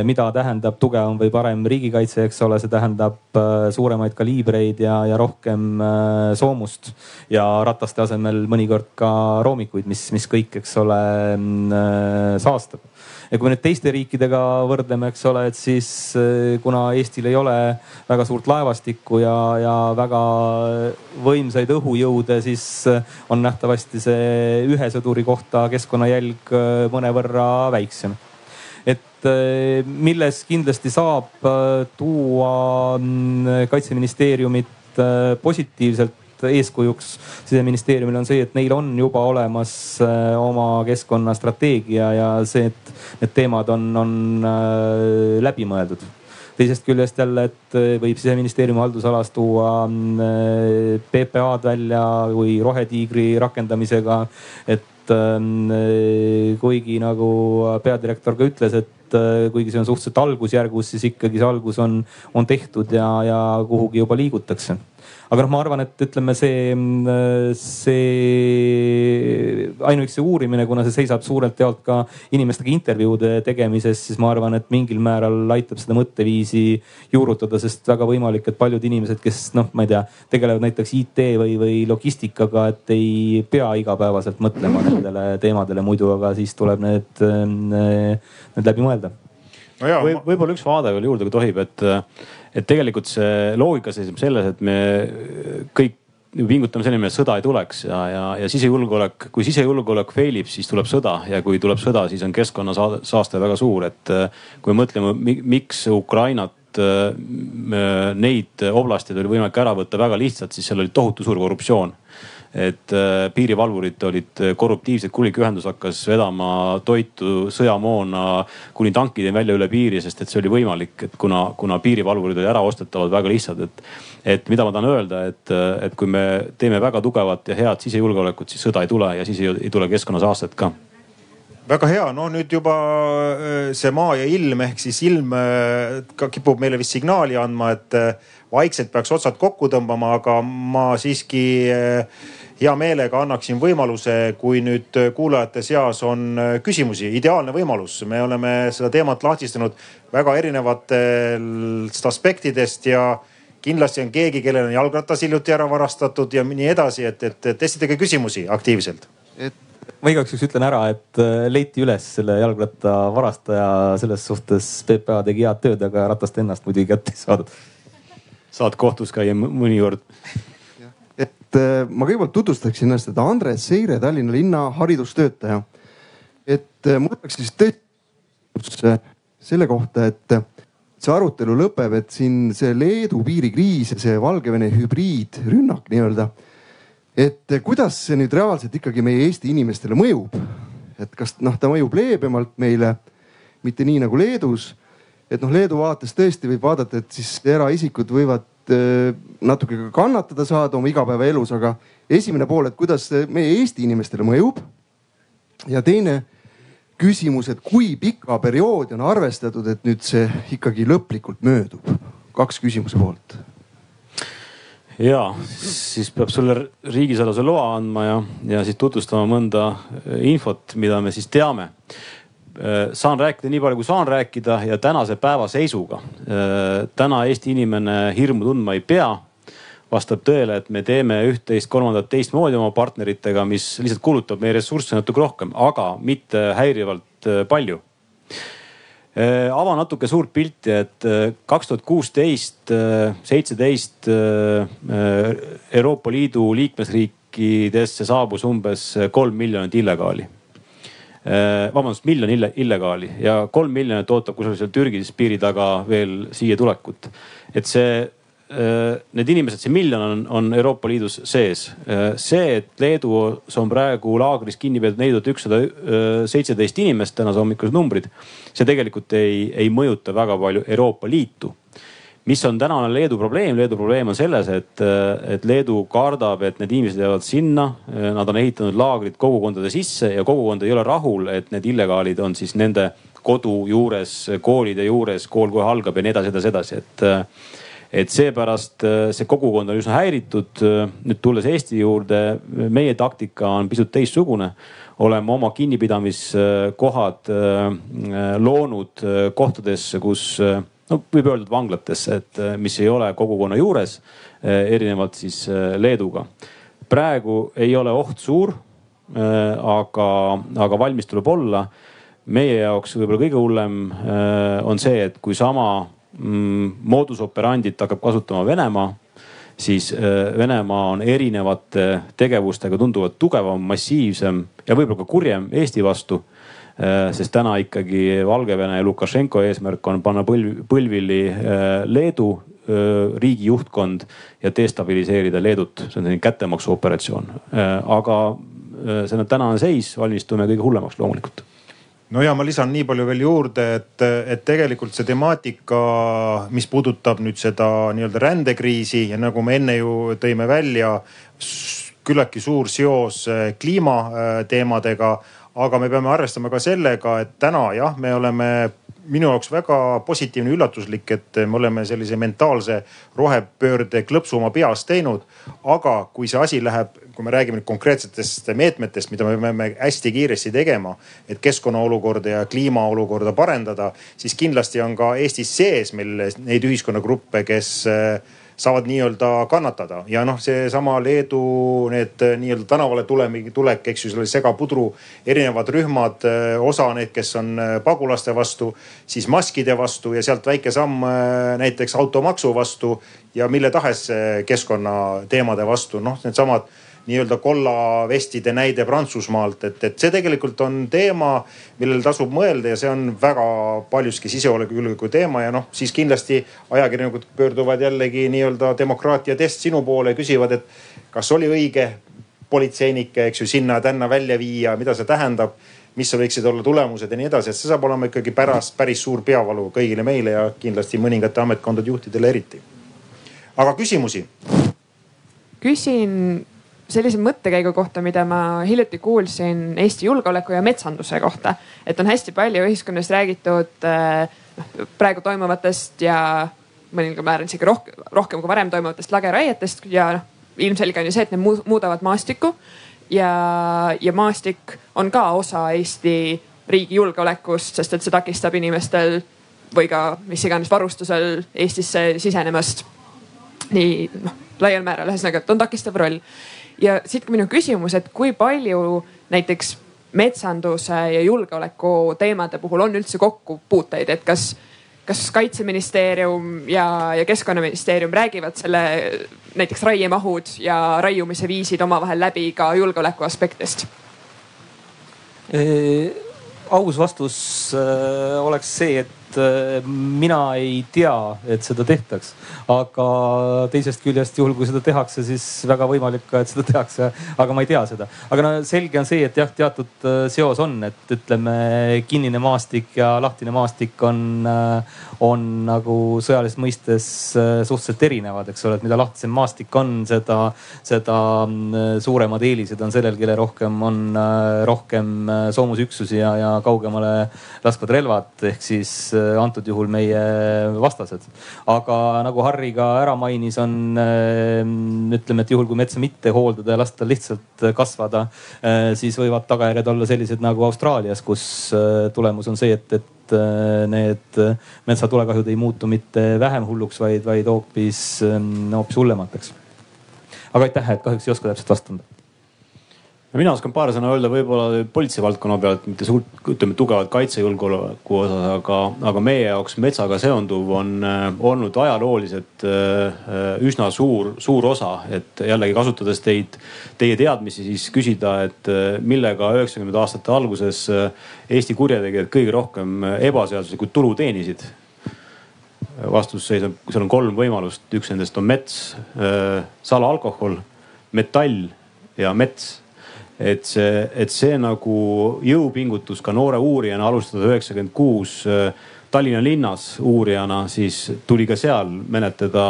mida tähendab tugevam või parem riigikaitse, eks ole, see tähendab suuremaid kaliibreid ja, ja rohkem soomust ja rataste asemel mõnikord ka roomikuid, mis, mis kõik, eks ole, mm, saastab ja kui me nüüd teiste riikidega võrdleme, eks ole, et siis eh, kuna Eestil ei ole väga suurt laevastikku ja, ja väga võimsaid õhujõude, siis eh, on nähtavasti see ühe sõduri kohta keskkonnajälg eh, mõnevõrra väiksem. Et milles kindlasti saab tuua mm, kaitseministeeriumit positiivselt eeskujuks siseministeeriumile on see, et neil on juba olemas oma keskkonnastrateegia ja see, et need teemad on, on äh, läbimõeldud teisest küljest jälle, et äh, võib siseministeeriumi haldusalas tuua PPA-d välja kui rohetiigri rakendamisega. et ähm, kuigi nagu peadirektor ka ütles, et kuigi see on suhteliselt algusjärgus, siis ikkagi see algus on, on tehtud ja, ja kuhugi juba liigutakse aga noh, ma arvan, et ütleme, see, see ainuüksi see uurimine, kuna see seisab suurelt jaolt ka inimestega intervjuude tegemises, siis ma arvan, et mingil määral aitab seda mõtteviisi juurutada, sest väga võimalik, et paljud inimesed, kes noh, ma ei tea, tegelevad näiteks IT või, või logistikaga, et ei pea igapäevaselt mõtlema nendele teemadele muidu, aga siis tuleb need, need läbi mõelda. No või võib-olla üks vaade veel juurde, kui tohib, et, et tegelikult see loogika seisneb selles, et me kõik pingutame selle nimel, et sõda ei tuleks ja, ja, ja sisejulgeolek, kui sisejulgeolek fail ib, siis tuleb sõda ja kui tuleb sõda, siis on keskkonnasaaste väga suur, et kui mõtleme, miks Ukrainat neid oblasteid oli võimalik ära võtta väga lihtsalt, siis seal oli tohutu suur korruptsioon et äh, piirivalvurid olid korruptiivsed, kulik ühendus hakkas vedama toitu, sõjamoona kuni tankideni välja üle piiri, sest et see oli võimalik, et kuna, kuna piirivalvurid olid äraostetavad väga lihtsad, et. et mida ma tahan öelda, et, et kui me teeme väga tugevat ja head sisejulgeolekut, siis sõda ei tule ja siis ei, ei tule keskkonnasaastet ka väga hea, no nüüd juba äh, see maa ja ilm ehk siis ilm äh, ka kipub meile vist signaali andma, et vaikselt peaks otsad kokku tõmbama, aga ma siiski hea meelega annaksin võimaluse, kui nüüd kuulajate seas on äh, küsimusi, ideaalne võimalus. me oleme seda teemat lahtistanud väga erinevatest aspektidest ja kindlasti on keegi, kellel on jalgratas hiljuti ära varastatud ja nii edasi, et, et, et esitage küsimusi aktiivselt. et ma igaks juhuks ütlen ära, et äh, leiti üles selle jalgratta varastaja, selles suhtes PPA tegi head tööd, aga ratast ennast muidugi kätte ei saadud. saad kohtus käia mõnikord ma kõigepealt tutvustaksin ennast, et Andres Seire, Tallinna linna haridustöötaja. et äh, mul oleks siis tõesti äh, selle kohta, et see arutelu lõpeb, et siin see Leedu piirikriis ja see Valgevene hübriidrünnak nii-öelda et kuidas see nüüd reaalselt ikkagi meie Eesti inimestele mõjub? et kas noh, ta mõjub leebemalt meile, mitte nii nagu Leedus. et noh, Leedu vaates tõesti võib vaadata, et siis eraisikud võivad äh, natuke ka kannatada saada oma igapäevaelus, aga esimene pool, et kuidas see meie Eesti inimestele mõjub. ja teine küsimus, et kui pika perioodi on arvestatud, et nüüd see ikkagi lõplikult möödub? kaks küsimuse poolt ja siis peab sulle riigisaladuse loa andma ja, ja siis tutvustama mõnda äh, infot, mida me siis teame. Äh, saan rääkida nii palju, kui saan rääkida ja tänase päeva seisuga. Äh, täna Eesti inimene hirmu tundma ei pea. vastab tõele, et me teeme üht-teist, kolmandat, teistmoodi oma partneritega, mis lihtsalt kulutab meie ressursse natuke rohkem, aga mitte häirivalt palju Äh, ava natuke suurt pilti, et kaks tuhat kuusteist, seitseteist Euroopa Liidu liikmesriikidesse saabus umbes kolm miljonit illegaali. Vabandust, miljon ille, illegaali ja kolm miljonit ootab kusagil seal Türgis piiri taga veel siia tulekut. et see Äh, need inimesed, see miljon on, on Euroopa Liidus sees. Äh, see, et Leedus on praegu laagris kinni peetud neli tuhat ükssada äh, seitseteist inimest, tänase hommikused numbrid. see tegelikult ei, ei mõjuta väga palju Euroopa Liitu mis on tänane Leedu probleem? Leedu probleem on selles, et, et Leedu kardab, et need inimesed jäävad sinna. Nad on ehitanud laagrid kogukondade sisse ja kogukond ei ole rahul, et need illegaalid on siis nende kodu juures, koolide juures, kool kohe algab ja nii edasi, edasi, edasi, et et seepärast see kogukond on üsna häiritud. Nüüd tulles Eesti juurde, meie taktika on pisut teistsugune. oleme oma kinnipidamiskohad äh, loonud kohtadesse, kus no võib öelda, et vanglatesse, et mis ei ole kogukonna juures, erinevalt siis Leeduga. praegu ei ole oht suur, aga, aga valmis tuleb olla. meie jaoks võib-olla kõige hullem on see, et kui sama mm, moodus operandit hakkab kasutama Venemaa, siis äh, Venemaa on erinevate tegevustega tunduvalt tugevam, massiivsem ja võib-olla ka kurjem Eesti vastu äh, sest täna ikkagi Valgevene ja Lukašenko eesmärk on panna põlv, põlvili äh, Leedu riigi juhtkond ja destabiliseerida Leedut. see on selline kättemaksuoperatsioon. aga see on tänane seis, valmistume kõige hullemaks loomulikult no ja ma lisan nii palju veel juurde, et, et tegelikult see temaatika, mis puudutab nüüd seda nii-öelda rändekriisi ja nagu me enne ju tõime välja, küllaltki suur seos kliimateemadega. Aga me peame arvestama ka sellega, et täna jah, me oleme minu jaoks väga positiivne üllatuslik, et me oleme sellise mentaalse rohepöörde klõpsu oma peas teinud. aga kui see asi läheb kui me räägime nüüd konkreetsetest meetmetest, mida me peame hästi kiiresti tegema, et keskkonna olukorda ja kliima olukorda parendada, siis kindlasti on ka Eestis sees meil neid ühiskonnagruppe, kes saavad nii-öelda kannatada. Ja noh, seesama Leedu need äh, nii-öelda tänavale tulemi, tulek, eks ju, selle segapudru erinevad rühmad, äh, osa need, kes on pagulaste vastu, siis maskide vastu ja sealt väike samm näiteks automaksu vastu ja mille tahes keskkonnateemade vastu, noh, needsamad nii-öelda kollavestide näide Prantsusmaalt, et, et see tegelikult on teema, millele tasub mõelda ja see on väga paljuski sisejulgeoleku teema ja noh, siis kindlasti ajakirjanikud pöörduvad jällegi nii-öelda demokraatia test sinu poole ja küsivad, et kas oli õige politseinikke, eks ju, sinna-tänna välja viia, mida see tähendab mis võiksid olla tulemused ja nii edasi, et see saab olema ikkagi pärast päris suur peavalu kõigile meile ja kindlasti mõningate ametkondade juhtidele eriti. aga küsimusi? küsin sellise mõttekäigu kohta, mida ma hiljuti kuulsin Eesti julgeoleku ja metsanduse kohta. et on hästi palju ühiskonnas räägitud noh praegu toimuvatest ja mõningal määral isegi rohkem, rohkem kui varem toimuvatest lageraietest ja noh ilmselge on ju see, et need muudavad maastikku. ja, ja maastik on ka osa Eesti riigi julgeolekust, sest et see takistab inimestel või ka mis iganes varustusel Eestisse sisenemast. nii noh laial määral, ühesõnaga, et on takistav roll ja siit ka minu küsimus, et kui palju näiteks metsanduse ja julgeoleku teemade puhul on üldse kokkupuuteid, et kas, kas kaitseministeerium ja, ja keskkonnaministeerium räägivad selle näiteks raiemahud ja raiumise viisid omavahel läbi ka julgeoleku aspektist? aus vastus äh, oleks see, et äh, mina ei tea, et seda tehtaks. aga teisest küljest, juhul kui seda tehakse, siis väga võimalik ka, et seda tehakse, aga ma ei tea seda. aga no selge on see, et jah, teatud äh, seos on, et ütleme, kinnine maastik ja lahtine maastik on, äh, on nagu sõjalises mõistes suhteliselt erinevad, eks ole, et mida lahtisem maastik on, seda, seda suuremad eelised on sellel, kellel rohkem on rohkem soomusüksusi ja, ja kaugemale laskvad relvad ehk siis äh, antud juhul meie vastased. aga nagu Harri ka ära mainis, on äh, ütleme, et juhul kui metsa mitte hooldada ja lasta lihtsalt kasvada, äh, siis võivad tagajärjed olla sellised nagu Austraalias, kus tulemus on see, et, et need metsatulekahjud ei muutu mitte vähem hulluks, vaid, vaid hoopis, hoopis hullemateks. aga aitäh, et kahjuks ei oska täpselt vastata mina oskan paar sõna öelda võib-olla politsei valdkonna pealt, mitte suurt, ütleme tugevalt kaitsejulgeoleku osas, aga, aga meie jaoks metsaga seonduv on äh, olnud ajalooliselt äh, üsna suur, suur osa. et jällegi kasutades teid, teie teadmisi, siis küsida, et äh, millega üheksakümnendate aastate alguses äh, Eesti kurjategijad kõige rohkem äh, ebaseaduslikult tulu teenisid. Vastus seisneb, seal on kolm võimalust, üks nendest on mets, äh, salaalkohol, metall ja mets et see, et see nagu jõupingutus ka noore uurijana alustada üheksakümmend kuus äh, Tallinna linnas uurijana, siis tuli ka seal menetleda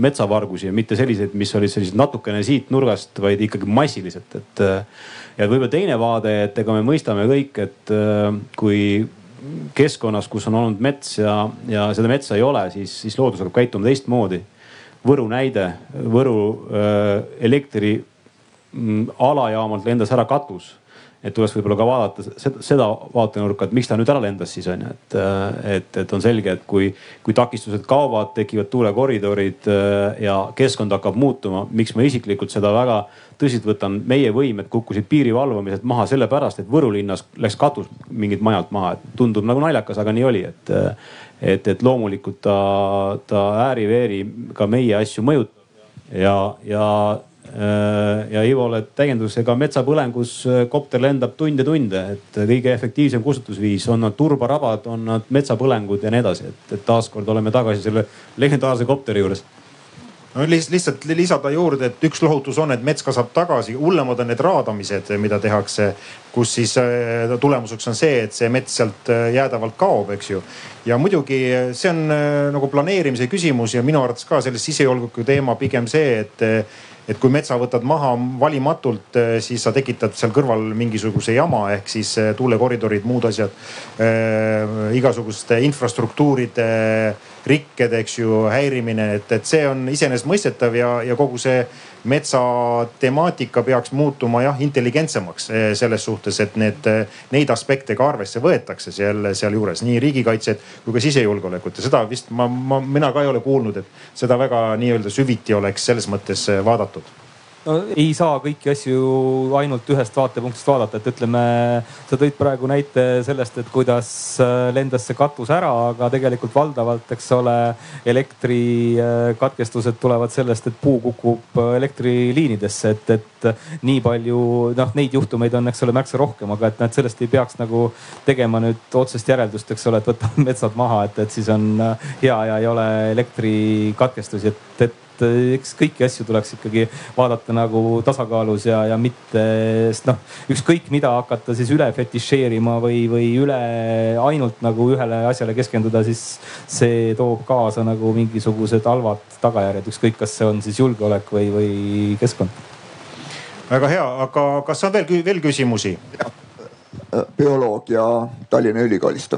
metsavargusi ja mitte selliseid, mis olid sellised natukene siit nurgast, vaid ikkagi massiliselt, et. Äh, ja võib-olla teine vaade, et ega me mõistame kõik, et äh, kui keskkonnas, kus on olnud mets ja, ja seda metsa ei ole, siis, siis loodus hakkab käituma teistmoodi. Võru näide, Võru äh, elektri alajaamalt lendas ära katus et tuleks võib-olla ka vaadata seda, seda vaatenurka, et miks ta nüüd ära lendas siis on ju, et, et, et on selge, et kui, kui takistused kaovad, tekivad tuulekoridorid äh, ja keskkond hakkab muutuma. miks ma isiklikult seda väga tõsiselt võtan, meie võimed kukkusid piiri valvamiselt maha sellepärast, et Võru linnas läks katus mingilt majalt maha, et tundub nagu naljakas, aga nii oli, et, et, et loomulikult ta, ta ääri-veeri ka meie asju mõjutab ja, ja Äh, ja Ivole täiendus, ega metsapõlengus äh, kopter lendab tunde tunde, et kõige efektiivsem kustutusviis on nad turbarabad, on nad metsapõlengud ja nii edasi, et, et taaskord oleme tagasi selle legendaarse kopteri juures no lihtsalt lisada juurde, et üks lohutus on, et mets kasvab tagasi, hullemad on need raadamised, mida tehakse, kus siis äh, tulemuseks on see, et see mets sealt jäädavalt kaob, eks ju. ja muidugi see on nagu planeerimise küsimus ja minu arvates ka selles sisejulgeoleku teema pigem see, et et kui metsa võtad maha valimatult, eh, siis sa tekitad seal kõrval mingisuguse jama ehk siis eh, tuulekoridorid, muud asjad äh,. igasuguste infrastruktuuride rikked, eks ju, häirimine, et, et see on iseenesestmõistetav ja, ja kogu see metsatemaatika peaks muutuma jah intelligentsemaks eh, selles suhtes, et need, neid aspekte ka arvesse võetakse seal, sealjuures nii riigikaitset kui ka sisejulgeolekut. Ja seda vist ma, ma, mina ka ei ole kuulnud, et seda väga nii-öelda süviti oleks selles mõttes vaadatud no ei saa kõiki asju ainult ühest vaatepunktist vaadata, et ütleme, sa tõid praegu näite sellest, et kuidas äh, lendas see katus ära, aga tegelikult valdavalt, eks ole, elektrikatkestused tulevad sellest, et puu kukub äh, elektriliinidesse, et, et nii palju noh, neid juhtumeid on, eks ole, märksa rohkem, aga et näed, sellest ei peaks nagu tegema nüüd otsest järeldust, eks ole, et võtame metsad maha, et, et siis on äh, hea ja ei ole elektrikatkestusi, et, et et eh, eks kõiki asju tuleks ikkagi vaadata nagu tasakaalus ja, ja mitte, noh, ükskõik mida hakata siis üle fetišeerima või, või üle ainult nagu ühele asjale keskenduda, siis see toob kaasa nagu mingisugused halvad tagajärjed, ükskõik, kas see on siis julgeolek või, või keskkond. Väga hea, aga kas on veel, veel küsimusi? bioloog ja Tallinna Ülikoolist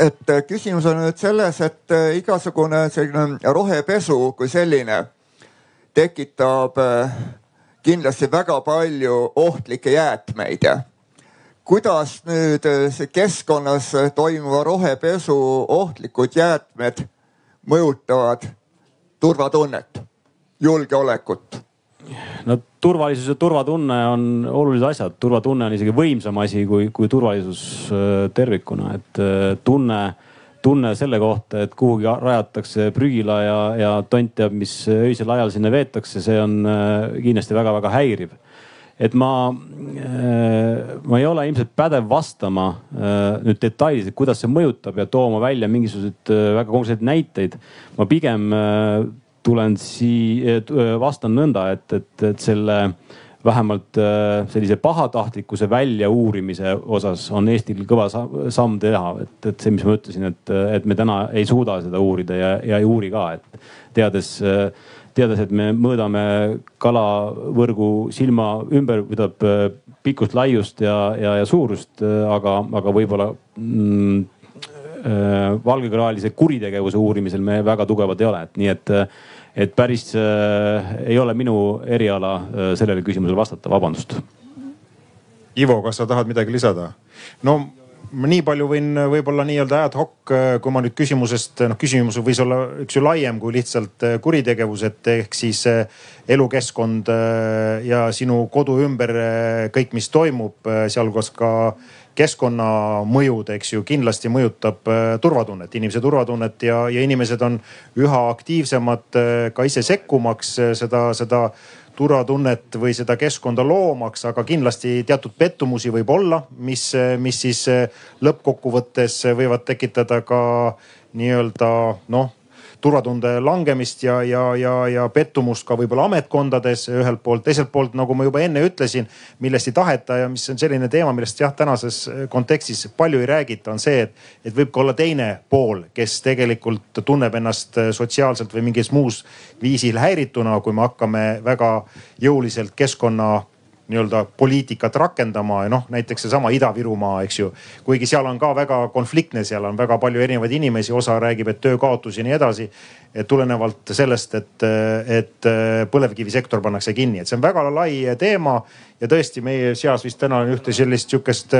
et äh, küsimus on nüüd selles, et äh, igasugune selline rohepesu kui selline tekitab äh, kindlasti väga palju ohtlikke jäätmeid. kuidas nüüd see keskkonnas toimuva rohepesu ohtlikud jäätmed mõjutavad turvatunnet, julgeolekut? No turvalisus ja turvatunne on olulised asjad, turvatunne on isegi võimsam asi kui, kui turvalisus äh, tervikuna, et äh, tunne, tunne selle kohta, et kuhugi rajatakse prügila ja, ja tont teab, mis öisel ajal sinna veetakse, see on äh, kindlasti väga-väga häiriv. Et ma, ma ei ole ilmselt pädev vastama nüüd detailiselt, kuidas see mõjutab ja tooma välja mingisuguseid väga konkreetseid näiteid. ma pigem tulen siia, vastan nõnda, et, et, et selle vähemalt äh, sellise pahatahtlikkuse väljauurimise osas on Eestil kõva samm teha, et, et see, mis ma ütlesin, et, et me täna ei suuda seda uurida ja, ja ei uuri ka, et teades, teades, et me mõõdame kalavõrgu silma ümber, tähendab pikkust, laiust ja, ja, ja suurust, aga, aga võib-olla mm, valgekraalise kuritegevuse uurimisel me väga tugevad ei ole, et nii et et päris äh, ei ole minu eriala äh, sellele küsimusele vastata, vabandust. Ivo, kas sa tahad midagi lisada? no ma nii palju võin võib-olla nii-öelda ad hoc, äh, kui ma nüüd küsimusest, noh küsimus võis olla üks ju laiem kui lihtsalt äh, kuritegevus, et ehk siis elukeskkond ja sinu kodu ümber kõik, mis toimub, sealhulgas ka keskkonnamõjud, eks ju, kindlasti mõjutab äh, turvatunnet, inimese turvatunnet ja, ja inimesed on üha aktiivsemad äh, ka ise sekkumaks äh, seda, seda turvatunnet või seda keskkonda loomaks, aga kindlasti teatud pettumusi võib olla, mis, mis siis lõppkokkuvõttes võivad tekitada ka nii-öelda noh turvatunde langemist ja, ja, ja, ja pettumust ka võib-olla ametkondades ühelt poolt, teiselt poolt, nagu ma juba enne ütlesin, millest ei taheta ja mis on selline teema, millest jah, tänases kontekstis palju ei räägita, on see, et, et võib ka olla teine pool, kes tegelikult tunneb ennast sotsiaalselt või mingis muus viisil häirituna, kui me hakkame väga jõuliselt keskkonna nii-öelda poliitikat rakendama ja noh, näiteks seesama Ida-Virumaa, eks ju. kuigi seal on ka väga konfliktne, seal on väga palju erinevaid inimesi, osa räägib, et töökaotus ja nii edasi. tulenevalt sellest, et, et põlevkivisektor pannakse kinni, et see on väga lai teema ja tõesti meie seas vist täna ühte sellist sihukest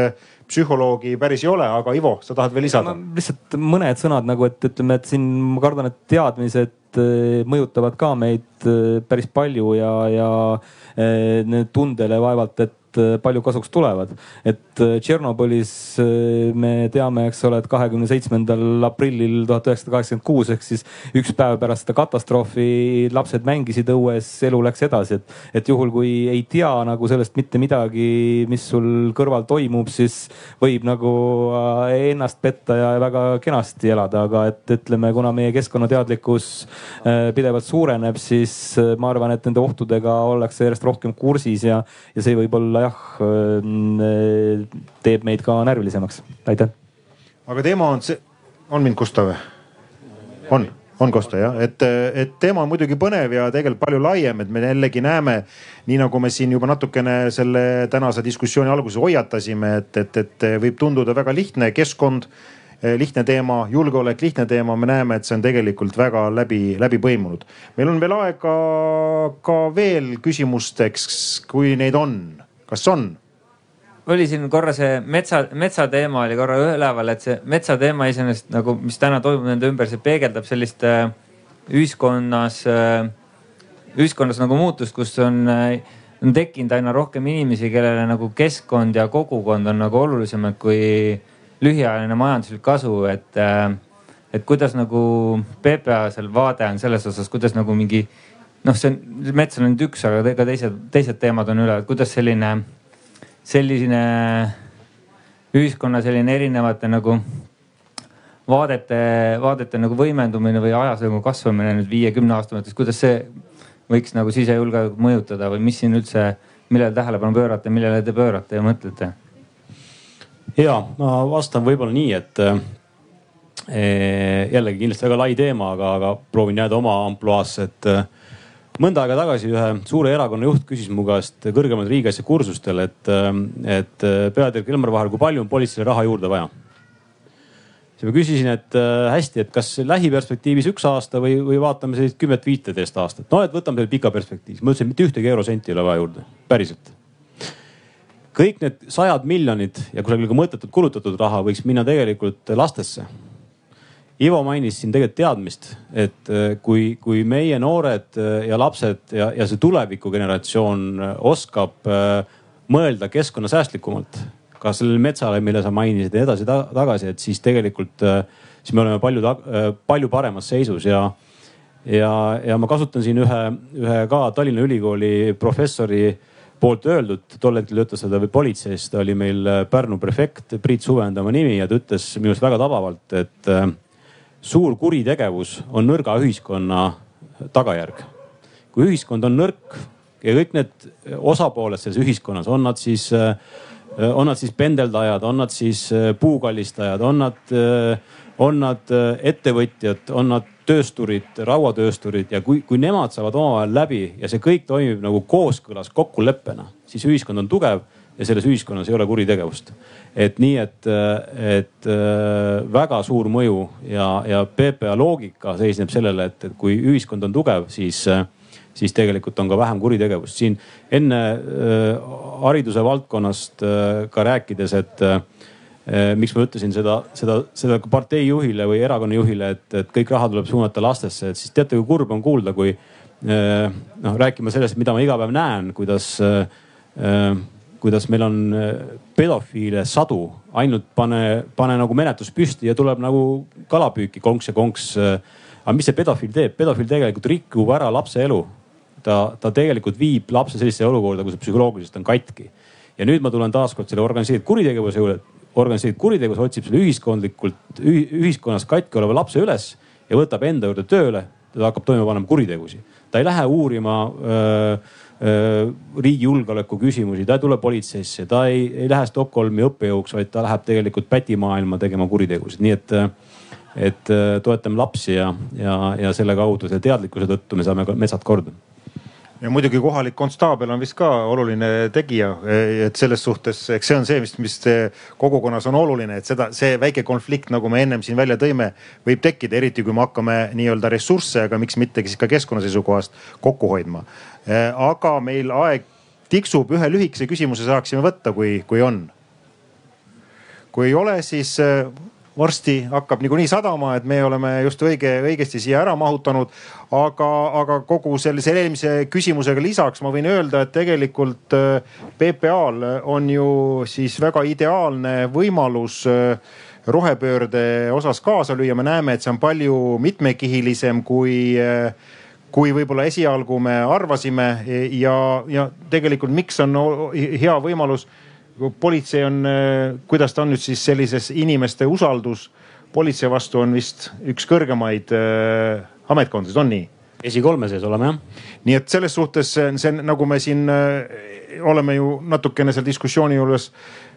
psühholoogi päris ei ole, aga Ivo, sa tahad veel lisada? lihtsalt mõned sõnad nagu, et ütleme, et siin ma kardan, et teadmised mõjutavad ka meid eh, päris palju ja, ja eh, tundele vaevalt, et palju kasuks tulevad. et äh, Tšernobõlis äh, me teame, eks ole, et kahekümne seitsmendal aprillil tuhat üheksasada kaheksakümmend kuus ehk siis üks päev pärast seda katastroofi lapsed mängisid õues, elu läks edasi, et, et juhul kui ei tea nagu sellest mitte midagi, mis sul kõrval toimub, siis võib nagu ennast petta ja väga kenasti elada, aga et ütleme, kuna meie keskkonnateadlikkus pidevalt suureneb, siis ma arvan, et nende ohtudega ollakse järjest rohkem kursis ja, ja see võib olla jah, teeb meid ka närvilisemaks. aitäh. aga teema on see, on mind kusta või? on, on kosta jah, et, et teema on muidugi põnev ja tegelikult palju laiem, et me jällegi näeme, nii nagu me siin juba natukene selle tänase diskussiooni alguses hoiatasime, et, et, et võib tunduda väga lihtne keskkond lihtne teema, julgeolek, lihtne teema, me näeme, et see on tegelikult väga läbi, läbi põimunud. meil on veel aega ka veel küsimusteks, kui neid on, kas on? oli siin korra see metsa, metsateema oli korra üleval, et see metsateema iseenesest nagu, mis täna toimub nende ümber, see peegeldab sellist äh, ühiskonnas, äh, ühiskonnas nagu muutust, kus on, äh, on tekkinud aina rohkem inimesi, kellele nagu keskkond ja kogukond on nagu olulisemad kui lühiajaline majanduslik kasu, et, äh, et kuidas nagu PPA-sel vaade on selles osas, kuidas nagu mingi noh, see on, mets on ainult üks, aga ka teised, teised teemad on üle, et kuidas selline, selline ühiskonna selline erinevate nagu vaadete, vaadete nagu võimendumine või ajas nagu kasvamine nüüd viie-kümne aasta mõttes, kuidas see võiks nagu sisejulgeolekut mõjutada või mis siin üldse, millele tähelepanu pöörate, millele te pöörate ja mõtlete? ja ma vastan võib-olla nii, et eh, jällegi kindlasti väga lai teema, aga, aga proovin jääda oma ampluaasse, et eh, mõnda aega tagasi ühe suure erakonna juht küsis mu käest kõrgemal riigikaitsekursustel, et, et peadirektor Elmar Vahel, kui palju on politseile raha juurde vaja? siis ma küsisin, et hästi, et kas lähiperspektiivis üks aasta või, või vaatame sellist kümmet-viiteist aastat. no et võtame selle pika perspektiivis. ma ütlesin, mitte ühtegi eurosenti ei ole vaja juurde, päriselt kõik need sajad miljonid ja kusagil ka mõttetult kulutatud raha võiks minna tegelikult lastesse. Ivo mainis siin tegelikult teadmist, et äh, kui, kui meie noored äh, ja lapsed ja, ja see tulevikugeneratsioon äh, oskab mõelda keskkonnasäästlikumalt, ka sellele metsale, mille sa mainisid ja edasi tagasi, et siis tegelikult siis me oleme palju, palju paremas seisus ja ja, ja ma kasutan siin ühe, ühe ka Tallinna Ülikooli professori poolt öeldud, tol hetkel ta veel politseis, ta oli meil Pärnu prefekt, Priit Suve on tema nimi ja ta ütles minu arust väga tabavalt, et suur kuritegevus on nõrga ühiskonna tagajärg. kui ühiskond on nõrk ja kõik need osapooled selles ühiskonnas, on nad siis, on nad siis pendeldajad, on nad siis puukallistajad, on nad, on nad ettevõtjad, on nad töösturid, rauatöösturid ja kui, kui nemad saavad omavahel läbi ja see kõik toimib nagu kooskõlas kokkuleppena, siis ühiskond on tugev ja selles ühiskonnas ei ole kuritegevust. et nii, et, et väga suur mõju ja, ja PPA loogika seisneb sellele, et, et kui ühiskond on tugev, siis, siis tegelikult on ka vähem kuritegevust. siin enne äh, hariduse valdkonnast äh, ka rääkides, et äh, miks ma ütlesin seda, seda, seda partei juhile või erakonna juhile, et, et kõik raha tuleb suunata lastesse, et siis teate, kui kurb on kuulda, kui eh, noh, rääkima sellest, mida ma iga päev näen, kuidas, kuidas meil on pedofiile sadu, ainult pane, pane nagu menetlus püsti ja tuleb nagu kalapüüki konks ja konks. aga mis see pedofiil teeb? pedofiil tegelikult rikub ära lapse elu. ta, ta tegelikult viib lapse sellisesse olukorda, kus ta psühholoogiliselt on katki. ja nüüd ma tulen taaskord selle organiseeritud kuritegevuse juurde organiseeritud kuritegevus otsib selle ühiskondlikult, ühiskonnas katki oleva lapse üles ja võtab enda juurde tööle. ta hakkab toime panema kuritegusid. ta ei lähe uurima öö, öö, riigi julgeoleku küsimusi, ta ei tule politseisse, ta ei, ei lähe Stockholmi õppejõuks, vaid ta läheb tegelikult pätimaailma tegema kuritegusid, nii et et toetame lapsi ja, ja, ja selle kaudu, selle teadlikkuse tõttu me saame metsad korda. Ja muidugi kohalik konstaabel on vist ka oluline tegija, et selles suhtes, eks see on see, mis, mis kogukonnas on oluline, et seda, see väike konflikt, nagu me ennem siin välja tõime, võib tekkida, eriti kui me hakkame nii-öelda ressursse, aga miks mitte siis ka keskkonna seisukohast kokku hoidma. Aga meil aeg tiksub, ühe lühikese küsimuse saaksime võtta, kui, kui on. kui ei ole, siis varsti hakkab niikuinii sadama, et me oleme just õige, õigesti siia ära mahutanud. aga, aga kogu sellise eelmise küsimusega lisaks ma võin öelda, et tegelikult äh, PPA-l on ju siis väga ideaalne võimalus rohepöörde osas kaasa lüüa. me näeme, et see on palju mitmekihilisem kui äh, kui võib-olla esialgu me arvasime ja, ja tegelikult miks on hea võimalus politsei on, äh, kuidas ta on nüüd siis sellises inimeste usaldus politsei vastu on vist üks kõrgemaid äh, ametkondasid, on nii? esikolme sees oleme jah. nii et selles suhtes see nagu me siin oleme ju natukene seal diskussiooni juures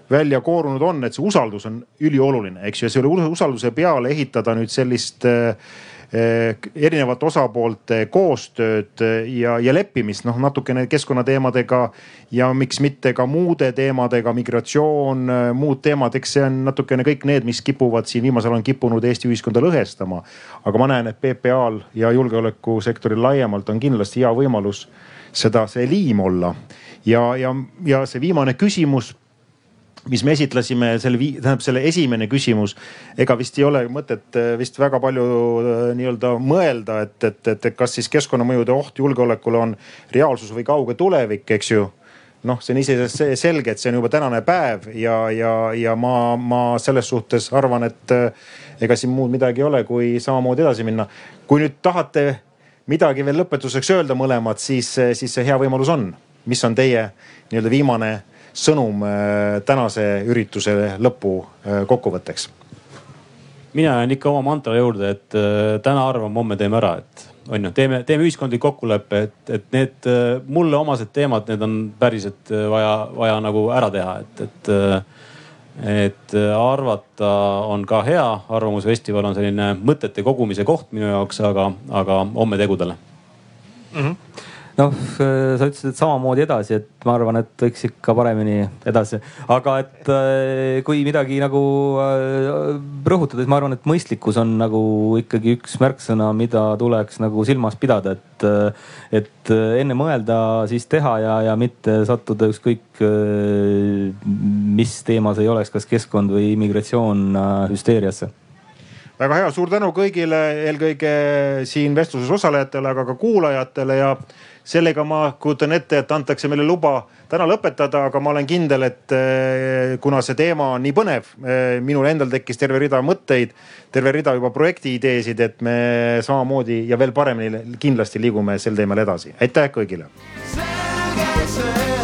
välja koorunud on, et see usaldus on ülioluline, eks ju, ja selle usalduse peale ehitada nüüd sellist äh, erinevate osapoolte koostööd ja, ja leppimist, noh natukene keskkonnateemadega ja miks mitte ka muude teemadega, migratsioon, muud teemad, eks see on natukene kõik need, mis kipuvad siin viimasel ajal on kippunud Eesti ühiskonda lõhestama. aga ma näen, et PPA-l ja julgeolekusektoril laiemalt on kindlasti hea võimalus seda, see liim olla ja, ja, ja see viimane küsimus mis me esitlesime, selle, tähendab selle esimene küsimus. ega vist ei ole mõtet äh, vist väga palju äh, nii-öelda mõelda, et, et, et, et kas siis keskkonnamõjude oht julgeolekule on reaalsus või kauge tulevik, eks ju noh, see on iseenesest selge, et see on juba tänane päev ja, ja, ja ma, ma selles suhtes arvan, et äh, ega siin muud midagi ei ole, kui samamoodi edasi minna. kui nüüd tahate midagi veel lõpetuseks öelda mõlemad, siis, siis see hea võimalus on. mis on teie nii-öelda viimane sõnum äh, tänase ürituse lõpu äh, kokkuvõtteks? mina jään ikka oma mantra juurde, et äh, täna arvame, homme teeme ära, et on ju, teeme, teeme ühiskondlik kokkulepe, et, et need mulle omased teemad, need on päriselt vaja, vaja nagu ära teha, et, et et arvata on ka hea, Arvamusfestival on selline mõtete kogumise koht minu jaoks, aga, aga homme tegudele mm. -hmm noh, sa ütlesid, et samamoodi edasi, et ma arvan, et võiks ikka paremini edasi. aga et äh, kui midagi nagu äh, rõhutada, siis ma arvan, et mõistlikkus on nagu ikkagi üks märksõna, mida tuleks nagu silmas pidada, et, äh, et enne mõelda, siis teha ja, ja mitte sattuda ükskõik mis teema see ei oleks, kas keskkond või immigratsioon hüsteeriasse väga hea, suur tänu kõigile, eelkõige siin vestluses osalejatele, aga ka kuulajatele ja sellega ma kujutan ette, et antakse meile luba täna lõpetada, aga ma olen kindel, et eh, kuna see teema on nii põnev, eh, minul endal tekkis terve rida mõtteid, terve rida juba projektiideesid, et me samamoodi ja veel paremini kindlasti liigume sel teemal edasi. aitäh kõigile. selge eesveetega